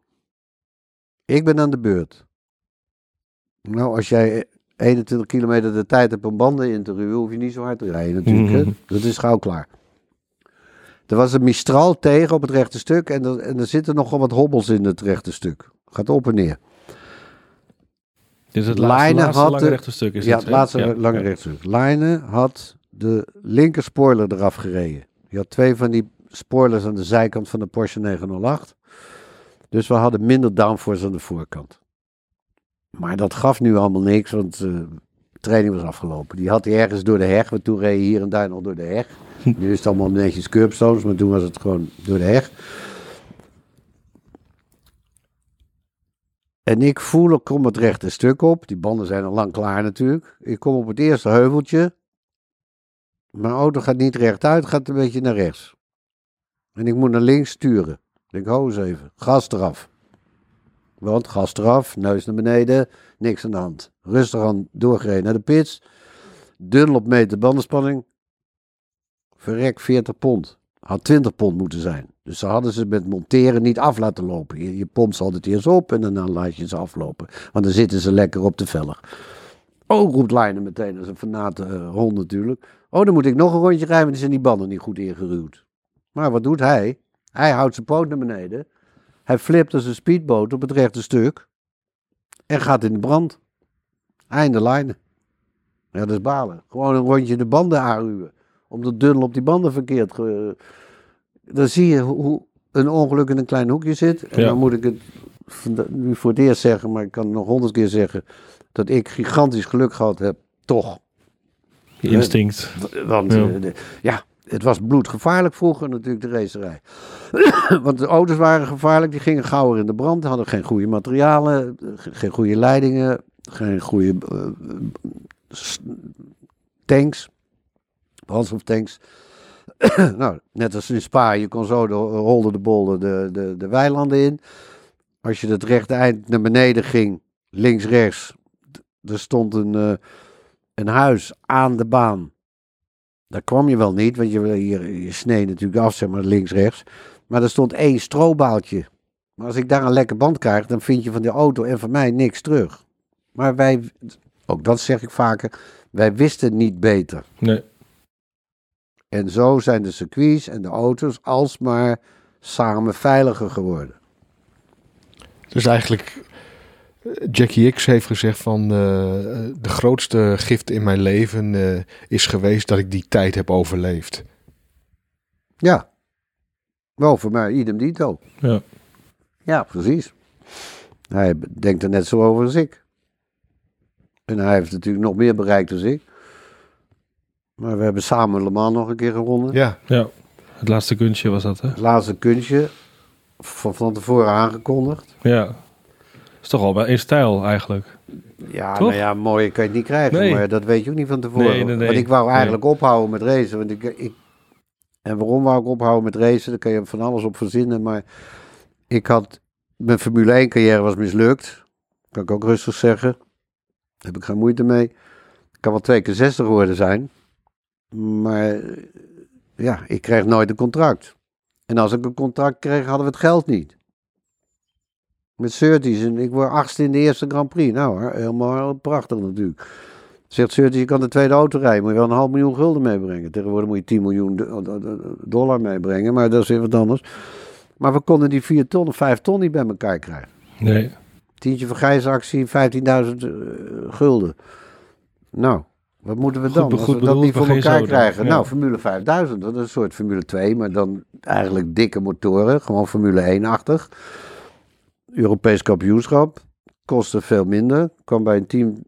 Ik ben aan de beurt. Nou, als jij 21 kilometer de tijd hebt om banden in te ruwen, hoef je niet zo hard te rijden natuurlijk. Mhm. Dat is gauw klaar. Er was een Mistral tegen op het rechte stuk en er, en er zitten nogal wat hobbels in het rechte stuk. Gaat op en neer. Dit is het laatste, Lijnen laatste had lange de- rechte stuk. Is ja, het, laatste Ja, lange ja. rechtstuk. Lijnen had de linker spoiler eraf gereden. Je had twee van die spoilers aan de zijkant van de Porsche 908. Dus we hadden minder downforce aan de voorkant. Maar dat gaf nu allemaal niks, want eh, De training was afgelopen. Die had hij ergens door de heg, want toen reed hier en daar nog door de heg. Nu is het allemaal netjes curbstones, maar toen was het gewoon door de heg. En ik voel, ik kom het rechte stuk op. Die banden zijn al lang klaar natuurlijk. Ik kom op het eerste heuveltje. Mijn auto gaat niet rechtuit, gaat een beetje naar rechts. En ik moet naar links sturen. Ik hou eens even. Gas eraf. Want gas eraf, neus naar beneden, niks aan de hand. Rustig aan doorgereden naar de pits. Dunlop meter bandenspanning. Verrek 40 pond. Had 20 pond moeten zijn. Dus ze hadden ze met monteren niet af laten lopen. Je, je pompt ze altijd eerst op en dan laat je ze aflopen. Want dan zitten ze lekker op de velg. Oh, roept Leijnen meteen. Is een fanate eh, hond natuurlijk. Oh, dan moet ik nog een rondje rijden, want die zijn die banden niet goed ingeruwd. Maar wat doet hij? Hij houdt zijn poot naar beneden. Hij flipt als een speedboot op het rechte stuk. En gaat in de brand. Einde lijnen. Ja, dat is balen. Gewoon een rondje de banden aanruwen. Omdat Dunnel op die banden verkeerd. Ge... Dan zie je hoe een ongeluk in een klein hoekje zit. En Ja. dan moet ik het nu voor het eerst zeggen, maar ik kan het nog honderd keer zeggen. Dat ik gigantisch geluk gehad heb. Toch. Instinct. Want Ja. ja. Het was bloedgevaarlijk vroeger natuurlijk de racerij. Want de auto's waren gevaarlijk, die gingen gauwer in de brand, hadden geen goede materialen, ge- geen goede leidingen, geen goede eh, tanks, brandstoftanks. nou, net als in Spa, je kon zo de, rolde de bollen de, de, de weilanden in. Als je het rechte eind naar beneden ging, links, rechts, d- er stond een, eh, een huis aan de baan. Daar kwam je wel niet, want je, je, je snee natuurlijk af, zeg maar, links, rechts. Maar er stond één strobaaltje. Maar als ik daar een lekke band krijg, dan vind je van de auto en van mij niks terug. Maar wij, ook dat zeg ik vaker, wij wisten niet beter. Nee. En zo zijn de circuits en de auto's alsmaar samen veiliger geworden. Dus eigenlijk, Jackie X heeft gezegd van eh, de grootste gift in mijn leven eh, is geweest dat ik die tijd heb overleefd. Ja. Wel, voor mij idem dito. Ja. Ja, precies. Hij denkt er net zo over als ik. En hij heeft natuurlijk nog meer bereikt dan ik. Maar we hebben samen Le Mans nog een keer gewonnen. Ja, ja. Het laatste kunstje was dat, hè? Het laatste kunstje. Van, van tevoren aangekondigd. Ja. Is toch al bij één stijl eigenlijk. Ja, Toch? nou ja, mooi kan je het niet krijgen. Nee. Maar dat weet je ook niet van tevoren. Nee. Want ik wou eigenlijk ophouden met racen. Want ik, ik, en waarom wou ik ophouden met racen? Daar kan je van alles op verzinnen. Maar ik had... Mijn Formule 1 carrière was mislukt. Kan ik ook rustig zeggen. Daar heb ik geen moeite mee. Ik kan wel twee keer 60 geworden zijn. Maar ja, ik kreeg nooit een contract. En als ik een contract kreeg, hadden we het geld niet. Met Surtees en ik word achtste in de eerste Grand Prix. Nou, hoor, helemaal prachtig natuurlijk. Zegt Surtees, je kan de tweede auto rijden, moet je wel een half miljoen gulden meebrengen. Tegenwoordig moet je 10 miljoen do- do- do- dollar meebrengen, maar dat is weer wat anders. Maar we konden die 4 ton of 5 ton niet bij elkaar krijgen. Nee. Tientje vergrijsactie, 15.000 eh, gulden. Nou, wat moeten we Goed dan als we dat niet voor elkaar krijgen? Ja. Nou, Formule 5000, dat is een soort Formule 2, maar dan eigenlijk dikke motoren. Gewoon Formule 1-achtig. Europees kampioenschap. Kostte veel minder. Kwam bij een team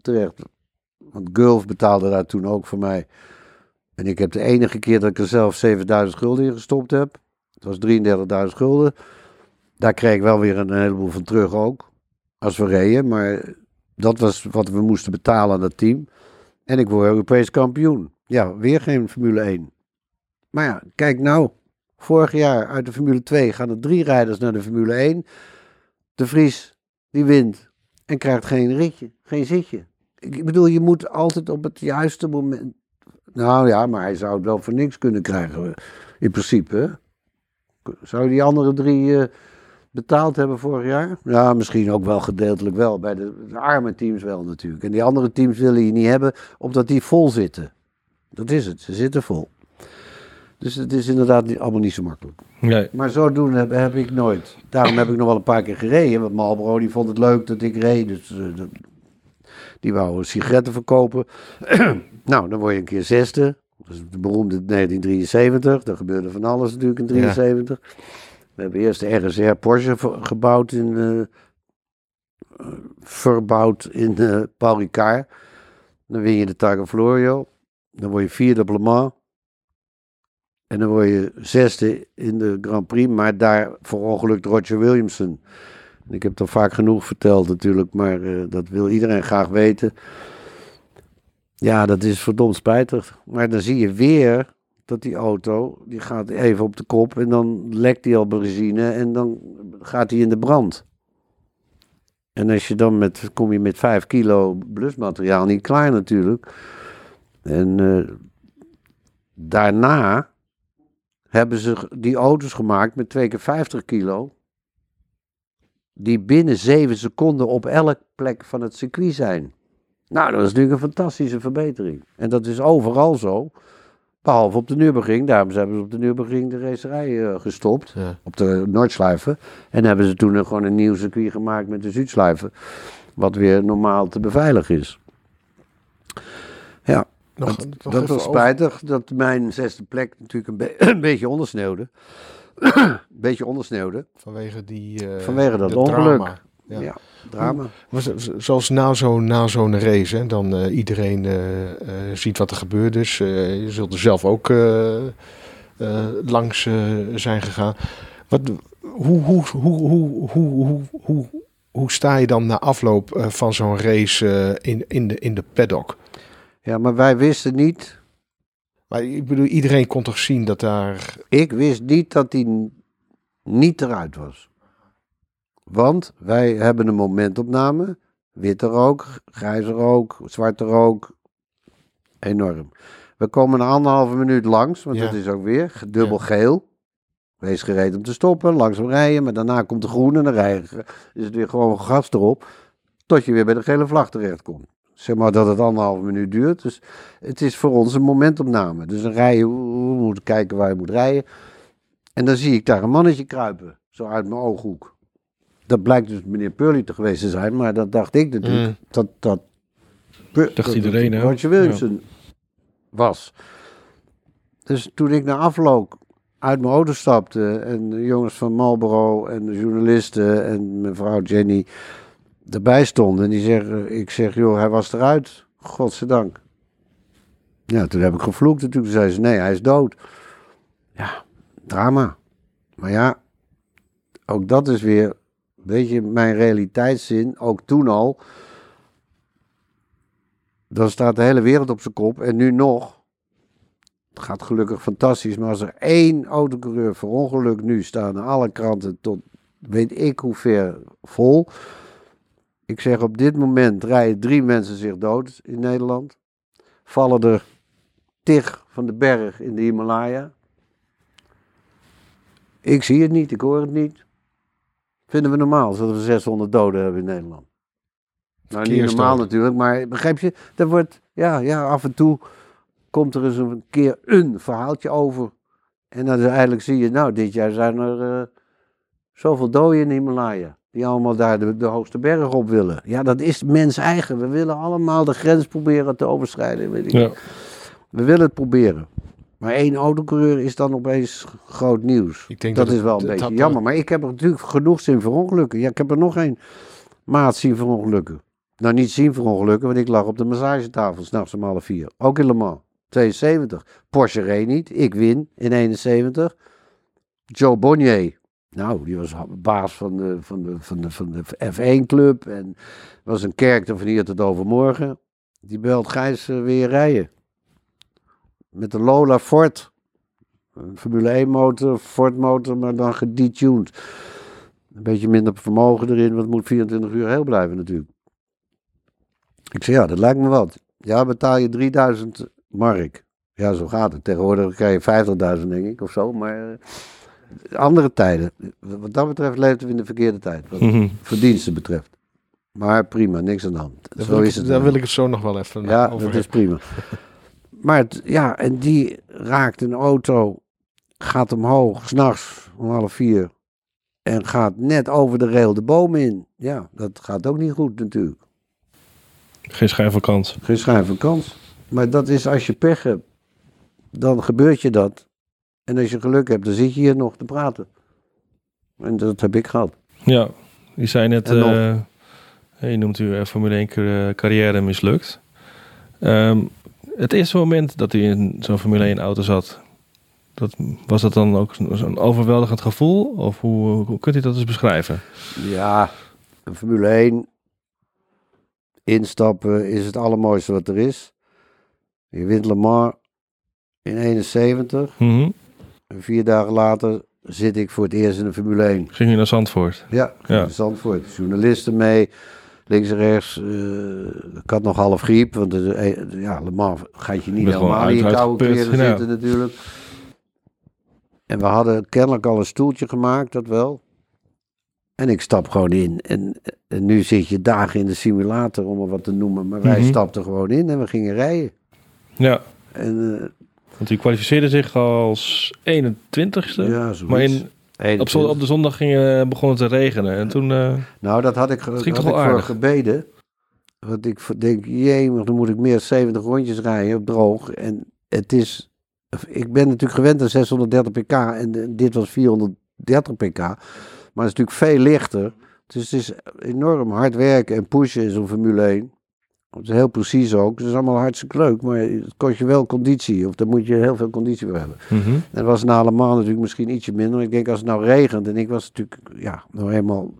terecht. Want Gulf betaalde daar toen ook voor mij. En ik heb de enige keer dat ik er zelf 7000 gulden in gestopt heb. Het was 33.000 gulden. Daar kreeg ik wel weer een heleboel van terug ook. Als we reden. Maar dat was wat we moesten betalen aan dat team. En ik word Europees kampioen. Ja, weer geen Formule 1. Maar ja, kijk nou. Vorig jaar uit de Formule 2 gaan er drie rijders naar de Formule 1. De Vries, die wint. En krijgt geen ritje, geen zitje. Ik bedoel, je moet altijd op het juiste moment... Nou ja, maar hij zou het wel voor niks kunnen krijgen. In principe. Zou die andere drie eh, betaald hebben vorig jaar? Ja, misschien ook wel gedeeltelijk wel. Bij de, de arme teams wel natuurlijk. En die andere teams willen je niet hebben, omdat die vol zitten. Dat is het, ze zitten vol. Dus het is inderdaad niet, allemaal niet zo makkelijk. Nee. Maar zo doen heb, heb ik nooit. Daarom heb ik nog wel een paar keer gereden. Want Marlboro die vond het leuk dat ik reed. Dus eh, dat- die wou sigaretten verkopen. nou, dan word je een keer zesde. Dat is de beroemde 1973. Er gebeurde van alles natuurlijk in 73. We hebben eerst de RSR Porsche gebouwd in... eh, verbouwd in eh Paul Ricard. Dan win je de Targa Florio. Dan word je vierde op Le Mans. En dan word je zesde in de Grand Prix. Maar daar verongelukt Roger Williamson. Ik heb al vaak genoeg verteld natuurlijk. Maar eh, dat wil iedereen graag weten. Ja, dat is verdomd spijtig. Maar dan zie je weer dat die auto, die gaat even op de kop en dan lekt die al benzine en dan gaat hij in de brand. En als je dan met, kom je met 5 kilo blusmateriaal niet klaar natuurlijk. En eh, daarna hebben ze die auto's gemaakt met twee keer 50 kilo. Die binnen 7 seconden op elk plek van het circuit zijn. Nou, dat is natuurlijk een fantastische verbetering. En dat is overal zo. Behalve op de Nürburgring. Daarom hebben ze op de Nürburgring de racerij uh, gestopt. Ja. Op de Noordschleife. En hebben ze toen een- gewoon een nieuw circuit gemaakt met de Zuidschleife. Wat weer normaal te beveiligen is nog, dat, was spijtig dat mijn zesde plek natuurlijk een, een beetje ondersneeuwde. een beetje ondersneeuwde. Vanwege die... Eh, Vanwege dat ongeluk. Drama. Ja. drama. Mm. Zoals na zo'n na zo'n race, hè, dan uh, iedereen eh, ziet wat er gebeurd is. je zult er zelf ook langs zijn gegaan. Wat, hoe, hoe, hoe, hoe, hoe, hoe, hoe, sta je dan na afloop van zo'n race in, in, de, in de paddock? Ja, maar wij wisten niet. Maar ik bedoel, iedereen kon toch zien dat daar... Ik wist niet dat hij niet eruit was. Want wij hebben een momentopname. Witte rook, grijze rook, zwarte rook. Enorm. We komen een anderhalve minuut langs, want Ja. dat is ook weer dubbel geel. Wees gereed om te stoppen, langzaam rijden, maar daarna komt de groene en dan rijden, is het weer gewoon gas erop. Tot je weer bij de gele vlag terechtkomt. Zeg maar dat het anderhalve minuut duurt. Dus het is voor ons een momentopname. Dus dan rij je, we moeten kijken waar je moet rijden. En dan zie ik daar een mannetje kruipen, zo uit mijn ooghoek. Dat blijkt dus meneer Purley te geweest te zijn, maar dat dacht ik natuurlijk. Mm. Dat, dat, Pur- dat- iedereen, dat hè? Roger Williamson was. Dus toen ik na afloop uit mijn auto stapte en de jongens van Marlboro en de journalisten en mevrouw Jenny erbij stonden. En die zeggen, ik zeg, joh, hij was eruit. Godzijdank. Ja, toen heb ik gevloekt natuurlijk. Toen zei ze, nee, hij is dood. Ja, drama. Maar ja, ook dat is weer, weet je, mijn realiteitszin, ook toen al. Dan staat de hele wereld op zijn kop. En nu nog. Het gaat gelukkig fantastisch. Maar als er één autocoureur verongelukt nu staan alle kranten tot weet ik hoe ver vol. Ik zeg op dit moment rijden drie mensen zich dood in Nederland. Vallen er tig van de berg in de Himalaya. Ik zie het niet, ik hoor het niet. Vinden we normaal dat we 600 doden hebben in Nederland? Nou, niet normaal natuurlijk, maar begrijp je? Er wordt, ja, ja, af en toe komt er eens een keer een verhaaltje over. En dan uiteindelijk zie je, nou, dit jaar zijn er eh, zoveel doden in de Himalaya. Die allemaal daar de, de hoogste berg op willen. Ja, dat is mens eigen. We willen allemaal de grens proberen te overschrijden. Weet ik. Ja. We willen het proberen. Maar één autocoureur is dan opeens groot nieuws. Ik denk dat, dat is wel een beetje jammer. Maar ik heb er natuurlijk genoeg zien verongelukken. Ja, ik heb er nog geen maat zien verongelukken. Nou, niet zien verongelukken, want ik lag op de massagetafel s'nachts om half vier. Ook in Le Mans. 72. Porsche reed niet. Ik win in 71. Joe Bonnier. Nou, die was baas van de, van de, van de, van de F1-club. En was een kerk van hier tot overmorgen. Die belt Gijs eh, weer rijden. Met de Lola Ford. Een Formule 1 motor, Ford motor, maar dan gedetuned. Een beetje minder vermogen erin, want het moet 24 uur heel blijven natuurlijk. Ik zei, ja, dat lijkt me wat. Ja, betaal je 3000 mark. Ja, zo gaat het. Tegenwoordig krijg je 50.000 denk ik, of zo. Maar eh, andere tijden. Wat dat betreft leefden we in de verkeerde tijd. Wat Mhm. verdiensten betreft. Maar prima, niks aan de hand. Daar, zo wil, ik, is het. daar wel. wil ik het zo nog wel even Ja, over dat is prima. Maar het, ja, en die raakt een auto, gaat omhoog, s'nachts om half vier. En gaat net over de rail de boom in. Ja, dat gaat ook niet goed natuurlijk. Geen schijn van kans. Geen schijn van kans. Maar dat is als je pech hebt, dan gebeurt je dat. En als je geluk hebt, dan zit je hier nog te praten. En dat heb ik gehad. Ja, je zei net, eh, je noemt uw eh, Formule 1 car- carrière mislukt. Ehm, het eerste moment dat u in zo'n Formule 1 auto zat, dat, was dat dan ook zo- zo'n overweldigend gevoel? Of hoe, hoe kunt u dat eens beschrijven? Ja, een Formule 1 instappen is het allermooiste wat er is. Je wint Le Mans in 71. Mhm. En vier dagen later zit ik voor het eerst in de Formule 1. Ging u naar Zandvoort? Ja, Ja. in Zandvoort. Journalisten mee, links en rechts. eh, ik had nog half griep, want de, eh, ja, Le Mans gaat je niet helemaal in je koude kleren ja. zitten natuurlijk. En we hadden kennelijk al een stoeltje gemaakt, dat wel. En ik stap gewoon in. En, en nu zit je dagen in de simulator, om er wat te noemen. Maar wij Mhm. stapten gewoon in en we gingen rijden. Ja, En eh, want u kwalificeerde zich als 21ste. ja, zoiets. maar in, op, op de zondag ging, eh, begon het te regenen. En toen... eh, Nou, dat had ik, Dat ging had toch ik voor gebeden. Want ik denk, jee, maar dan moet ik meer dan 70 rondjes rijden op droog. En het is, ik ben natuurlijk gewend aan 630 pk en eh, dit was 430 pk. Maar het is natuurlijk veel lichter. Dus het is enorm hard werken en pushen in zo'n Formule 1. Heel precies ook. Het is allemaal hartstikke leuk, maar het kost je wel conditie. Of daar moet je heel veel conditie voor hebben. mhm. En dat was na allemaal natuurlijk misschien ietsje minder. Ik denk als het nou regent en ik was natuurlijk ja, nou helemaal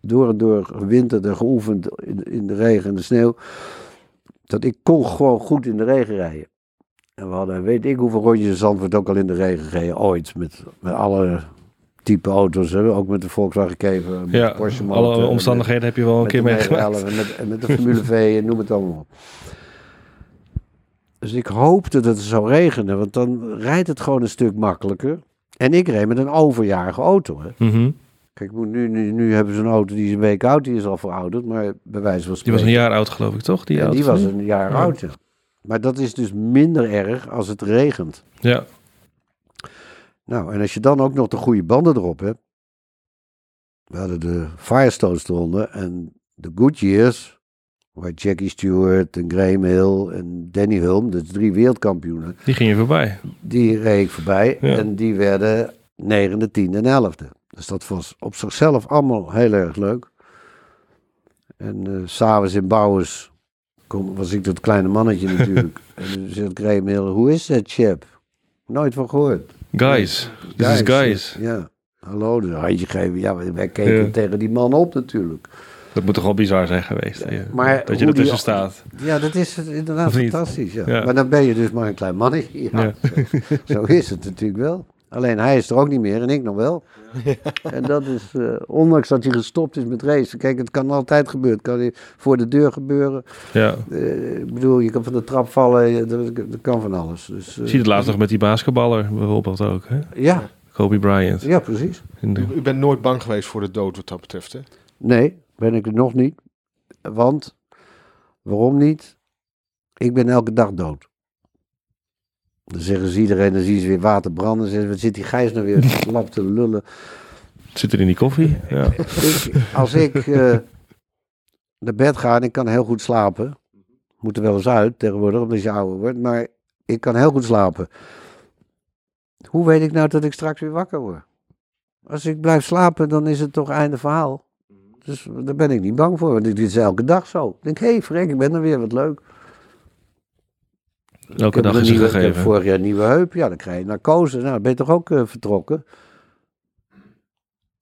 door en door gewinterd en geoefend in, in de regen en de sneeuw. Dat ik kon gewoon goed in de regen rijden. En we hadden, weet ik hoeveel rondjes in Zandvoort ook al in de regen gereden. Ooit, met, met alle type auto's. Hè? Ook met de Volkswagen Kever, met Ja, Porsche motor, alle en omstandigheden heb je wel een keer meegemaakt. 911 En met, met de Formule V en noem het allemaal op. Dus ik hoopte dat het zou regenen, want dan rijdt het gewoon een stuk makkelijker. En ik reed met een overjarige auto. Hè. Mhm. Kijk, ik moet nu, nu, nu hebben ze een auto die is een week oud, die is al verouderd, maar bij wijze van Die spreken. was een jaar oud, geloof ik, toch? Die, Ja, die was een jaar Ja. oud. ja. Maar dat is dus minder erg als het regent. Ja, Nou, en als je dan ook nog de goede banden erop hebt. We hadden de Firestones eronder en de Goodyears, waar Jackie Stewart en Graham Hill en Danny Hulm, dus drie wereldkampioenen, die ging je voorbij. die reed ik voorbij. Ja. En die werden negende, tiende en elfde. Dus dat was op zichzelf allemaal heel erg leuk. En s s'avonds in Bouwers kom, was ik dat kleine mannetje natuurlijk. en toen zegt Graham Hill, hoe is dat, chap? Nooit van gehoord. Guys, this is guys. Ja, hallo, dus een handje geven. Ja, wij- keken Ja. tegen die man op natuurlijk. Dat moet toch wel bizar zijn geweest. ja. maar dat je ertussen staat. Ja, dat is inderdaad fantastisch. Ja. Maar dan ben je dus maar een klein mannetje. Ja. Zo is het natuurlijk wel. Alleen hij is er ook niet meer en ik nog wel. En dat is, eh, ondanks dat hij gestopt is met racen. Kijk, het kan altijd gebeuren. Het kan voor de deur gebeuren. Ja. Eh, ik bedoel, je kan van de trap vallen. Dat, dat kan van alles. Dus, eh, Je ziet het laatst nog met die basketballer bijvoorbeeld ook. Hè? Ja, Kobe Bryant. ja, precies. De- U, u bent nooit bang geweest voor de dood wat dat betreft, hè? Nee, ben ik er nog niet. Want, waarom niet? Ik ben elke dag dood. Dan zeggen ze iedereen, dan zien ze weer water branden. Zeggen ze, wat zit die Gijs nou weer lap te lullen. Zit er in die koffie? Ja. Ik, als ik eh, naar bed ga en ik kan heel goed slapen. Moet er wel eens uit tegenwoordig, omdat je ouder wordt. Maar ik kan heel goed slapen. Hoe weet ik nou dat ik straks weer wakker word? Als ik blijf slapen, dan is het toch einde verhaal. Dus daar ben ik niet bang voor, want dit is elke dag zo. Ik denk, hé hey, Frank, ik ben er weer, wat leuk. Elke dag is nieuwe, ik heb gegeven. vorig jaar een nieuwe heup, ja, dan krijg je narcose. Nou, dan ben je toch ook eh, vertrokken?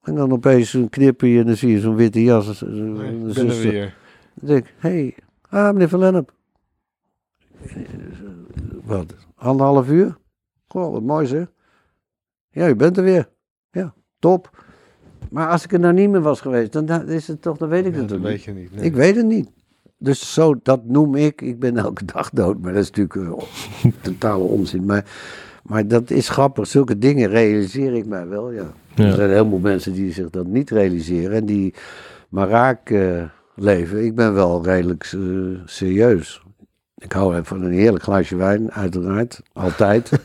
En dan opeens een knipje en dan zie je zo'n witte jas. Ik ben er weer. Dan denk ik, hé, hey, ah, meneer Van Lennep. Wat, anderhalf uur? Goh, wat mooi zeg. Ja, u bent er weer. Ja, top. Maar als ik er nou niet meer was geweest, dan, dan is het toch, dan weet ik Ja, het dat toch weet niet. je niet. nee. Ik weet het niet. Dus zo, dat noem ik, ik ben elke dag dood. Maar dat is natuurlijk eh, totale onzin. Maar, maar dat is grappig. Zulke dingen realiseer ik mij wel, ja. Ja. Er zijn heel veel mensen die zich dat niet realiseren. En die maar raak eh, leven. Ik ben wel redelijk eh, serieus. Ik hou van een heerlijk glaasje wijn, uiteraard. Altijd.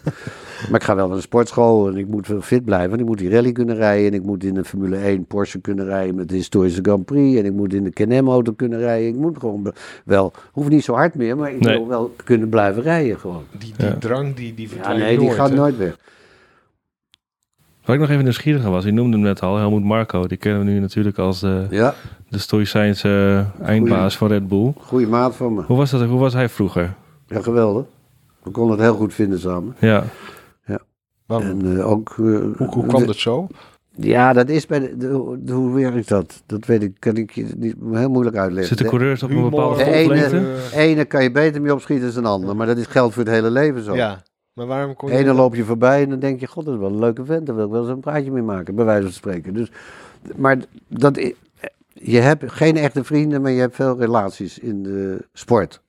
maar ik ga wel naar de sportschool en ik moet wel fit blijven. Want ik moet die rally kunnen rijden. En ik moet in de Formule 1 Porsche kunnen rijden met de historische Grand Prix. En ik moet in de Can-Am auto kunnen rijden. Ik moet gewoon wel, hoeft niet zo hard meer, maar ik Nee. wil wel kunnen blijven rijden gewoon. Die, die Ja. drang, die, die Ja, nee, die gaat hè? nooit weg. Wat ik nog even nieuwsgierig was, je noemde hem net al, Helmoet Marco. Die kennen we nu natuurlijk als de, Ja, de stoïcijnse eindbaas van Red Bull. goede maat van me. Hoe was, dat, hoe was hij vroeger? Ja, geweldig. We konden het heel goed vinden samen. Ja. Waarom? En eh, ook... eh, hoe, hoe kwam de- dat zo? Ja, dat is bij de, de- de- hoe werkt dat? Dat weet ik, kan ik je niet heel moeilijk uitleggen. Zitten De- coureurs op een bepaalde de ene, kan je beter mee opschieten dan een ander, maar dat is geldt voor het hele leven zo. Ja, maar waarom kon De je... ene loop je voorbij en dan denk je, god, dat is wel een leuke vent, daar wil ik wel eens een praatje mee maken, bij wijze van spreken. Dus, maar dat, je hebt geen echte vrienden, maar je hebt veel relaties in de sport.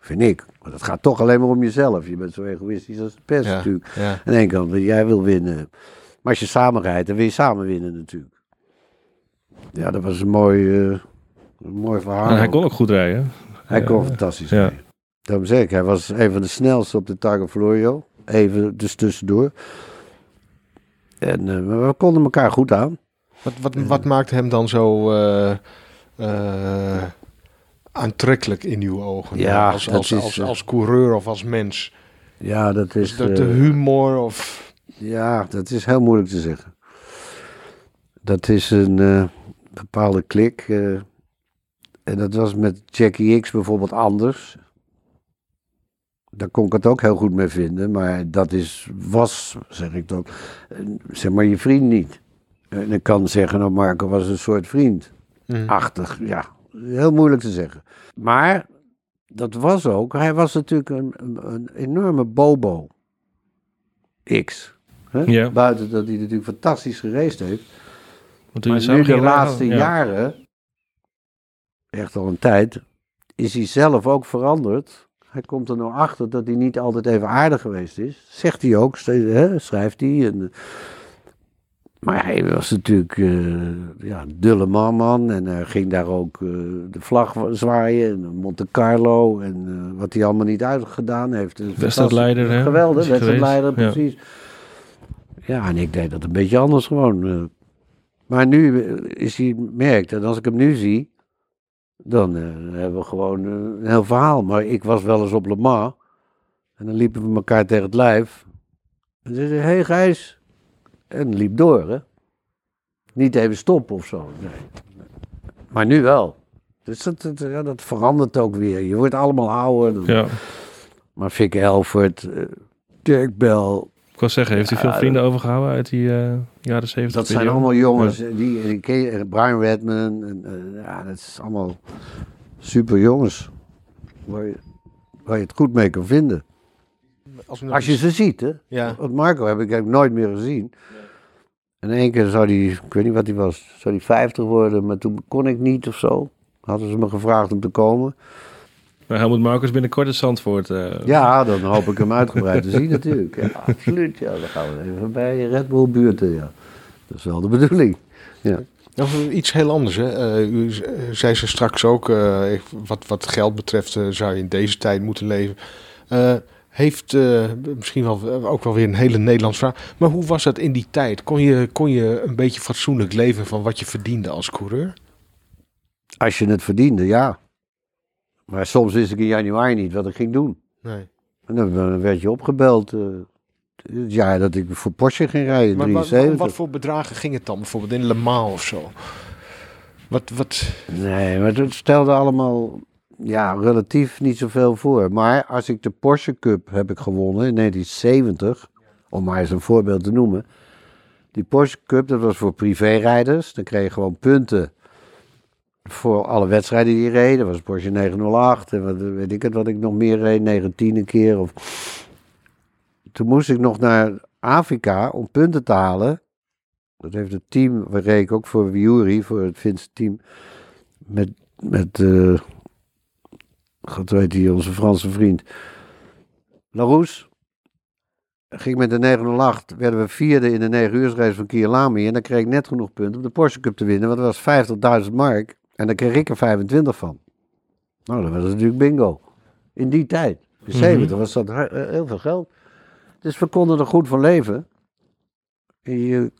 Vind ik. Want het gaat toch alleen maar om jezelf. Je bent zo egoïstisch als de pest Ja, natuurlijk. ja. Aan de ene kant, jij wil winnen. Maar als je samen rijdt, dan wil je samen winnen natuurlijk. Ja, dat was een mooi, eh, een mooi verhaal. En hij kon ook goed rijden. Hij kon fantastisch Ja. rijden. Daarom zeg ik, hij was een van de snelste op de Targa Florio. Even dus tussendoor. En eh, we konden elkaar goed aan. Wat, wat, wat maakt hem dan zo eh, eh, aantrekkelijk in uw ogen? Ja, als, als, is, als, als coureur of als mens? Ja, dat is, Is dat de eh, humor of... ja, dat is heel moeilijk te zeggen. Dat is een eh, bepaalde klik. eh, en dat was met Jackie X bijvoorbeeld anders. Daar kon ik het ook heel goed mee vinden. Maar dat is, was, zeg ik dan, eh, zeg maar je vriend niet. En ik kan zeggen, nou Marco was een soort vriend. Mm. achtig. Ja, heel moeilijk te zeggen. Maar dat was ook, hij was natuurlijk een, een, een enorme bobo. X. Hè? Ja. Buiten dat hij natuurlijk fantastisch gereisd heeft. Want Maar nu de laatste ja. jaren, echt al een tijd, is hij zelf ook veranderd. Hij komt er nou achter dat hij niet altijd even aardig geweest is. Zegt hij ook, hè, schrijft hij. En, maar hij was natuurlijk eh, ja, een dulle man, man. En hij ging daar ook eh, de vlag zwaaien. En Monte Carlo. En eh, wat hij allemaal niet uitgedaan heeft. Wedstrijdleider, hè? Geweldig, wedstrijdleider? Ja. precies. Ja. en ik deed dat een beetje anders gewoon. Maar nu is hij, merkt, en als ik hem nu zie, dan hebben we gewoon een heel verhaal. Maar ik was wel eens op Le Mans. En dan liepen we elkaar tegen het lijf. En ze zei, hé hey Gijs. En liep door, hè. Niet even stoppen of zo, nee. Maar nu wel. Dus dat, dat, ja, dat verandert ook weer. Je wordt allemaal ouder. Dan- Ja. Maar Vic Elford, eh, Dirk Bell, Ik wou zeggen, heeft hij veel vrienden overgehouden uit die eh, jaren 70? dat zijn allemaal jongens. Die, die ken je, eh, Brian Redman. En, ja, dat is allemaal super jongens. Waar je, waar je het goed mee kan vinden. Als, je ze ziet, hè. Ja, Want Marco heb ik, heb ik nooit meer gezien. En één keer zou hij, ik weet niet wat hij was, zou hij 50 worden, maar toen kon ik niet of zo. Hadden ze me gevraagd om te komen. Maar Helmut Marcus binnenkort in Zandvoort. eh, Ja, dan hoop ik hem uitgebreid te zien natuurlijk. Ja, absoluut. Ja, dan gaan we even bij Red Bull buurten, ja. Dat is wel de bedoeling. Ja. nog iets heel anders. Hè? Eh, u eh, zei ze straks ook, eh, wat, wat geld betreft zou je in deze tijd moeten leven. Heeft eh, misschien wel, ook wel weer een hele Nederlands vraag. Maar hoe was dat in die tijd? Kon je, kon je een beetje fatsoenlijk leven van wat je verdiende als coureur? Als je het verdiende, ja. Maar soms wist ik in januari niet wat ik ging doen. Nee. En dan werd je opgebeld. het jaar dat ik voor Porsche ging rijden, Maar wat, 73. wat voor bedragen ging het dan? Bijvoorbeeld in Le Mans of zo? Wat, wat, Nee, maar het stelde allemaal ja, relatief niet zoveel voor. Maar als ik de Porsche Cup heb ik gewonnen in 1970, om maar eens een voorbeeld te noemen. Die Porsche Cup, dat was voor privérijders. Dan kreeg je gewoon punten voor alle wedstrijden die je reed. Dat was Porsche 908 en wat weet ik het, wat ik nog meer reed, 19 een keer. Of... Toen moest ik nog naar Afrika om punten te halen. Dat heeft het team, we reed ook voor Viuri, voor het Finse team met, met eh God weet hij, onze Franse vriend. Larousse. Ging met de 908, werden we vierde in de 9 uursrace van Kielami. En dan kreeg ik net genoeg punten om de Porsche Cup te winnen. Want dat was 50.000 mark. En daar kreeg ik er 25 van. Nou, dat was natuurlijk bingo. In die tijd. In 70 was dat eh, heel veel geld. Dus we konden er goed van leven. En Je,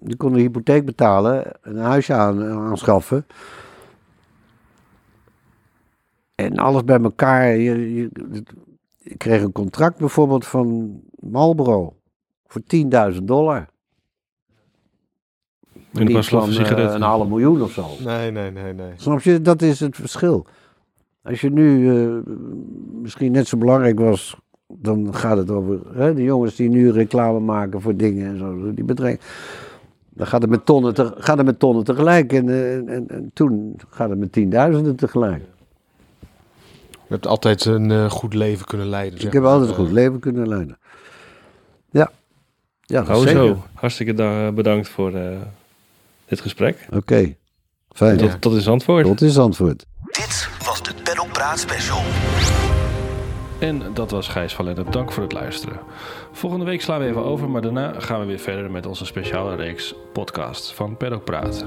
je kon een hypotheek betalen, een huisje aan, aanschaffen. En alles bij elkaar. Je, je, ik kreeg een contract bijvoorbeeld van Marlboro voor 10.000 dollar. Niet was van van, eh, sigaretten. een half miljoen of zo. nee, nee, nee, nee. Snap je? Dat is het verschil. Als je nu eh, misschien net zo belangrijk was, dan gaat het over hè, de jongens die nu reclame maken voor dingen en zo. Die bedrijven. Dan gaat het met tonnen, te, gaat het met tonnen tegelijk en, eh, en, en toen gaat het met tienduizenden tegelijk. Je hebt altijd een eh, goed leven kunnen leiden. zeg Ik heb altijd een goed leven kunnen leiden. Ja. Ja, dat zeker. zo. Hartstikke da- bedankt voor eh, dit gesprek. Oké, fijn. Tot, tot in Zandvoort. Tot is antwoord. Dit was de Paddock Praat Special. En dat was Gijs van Lennep. Dank voor het luisteren. Volgende week slaan we even over, maar daarna gaan we weer verder met onze speciale reeks podcasts van Paddock Praat.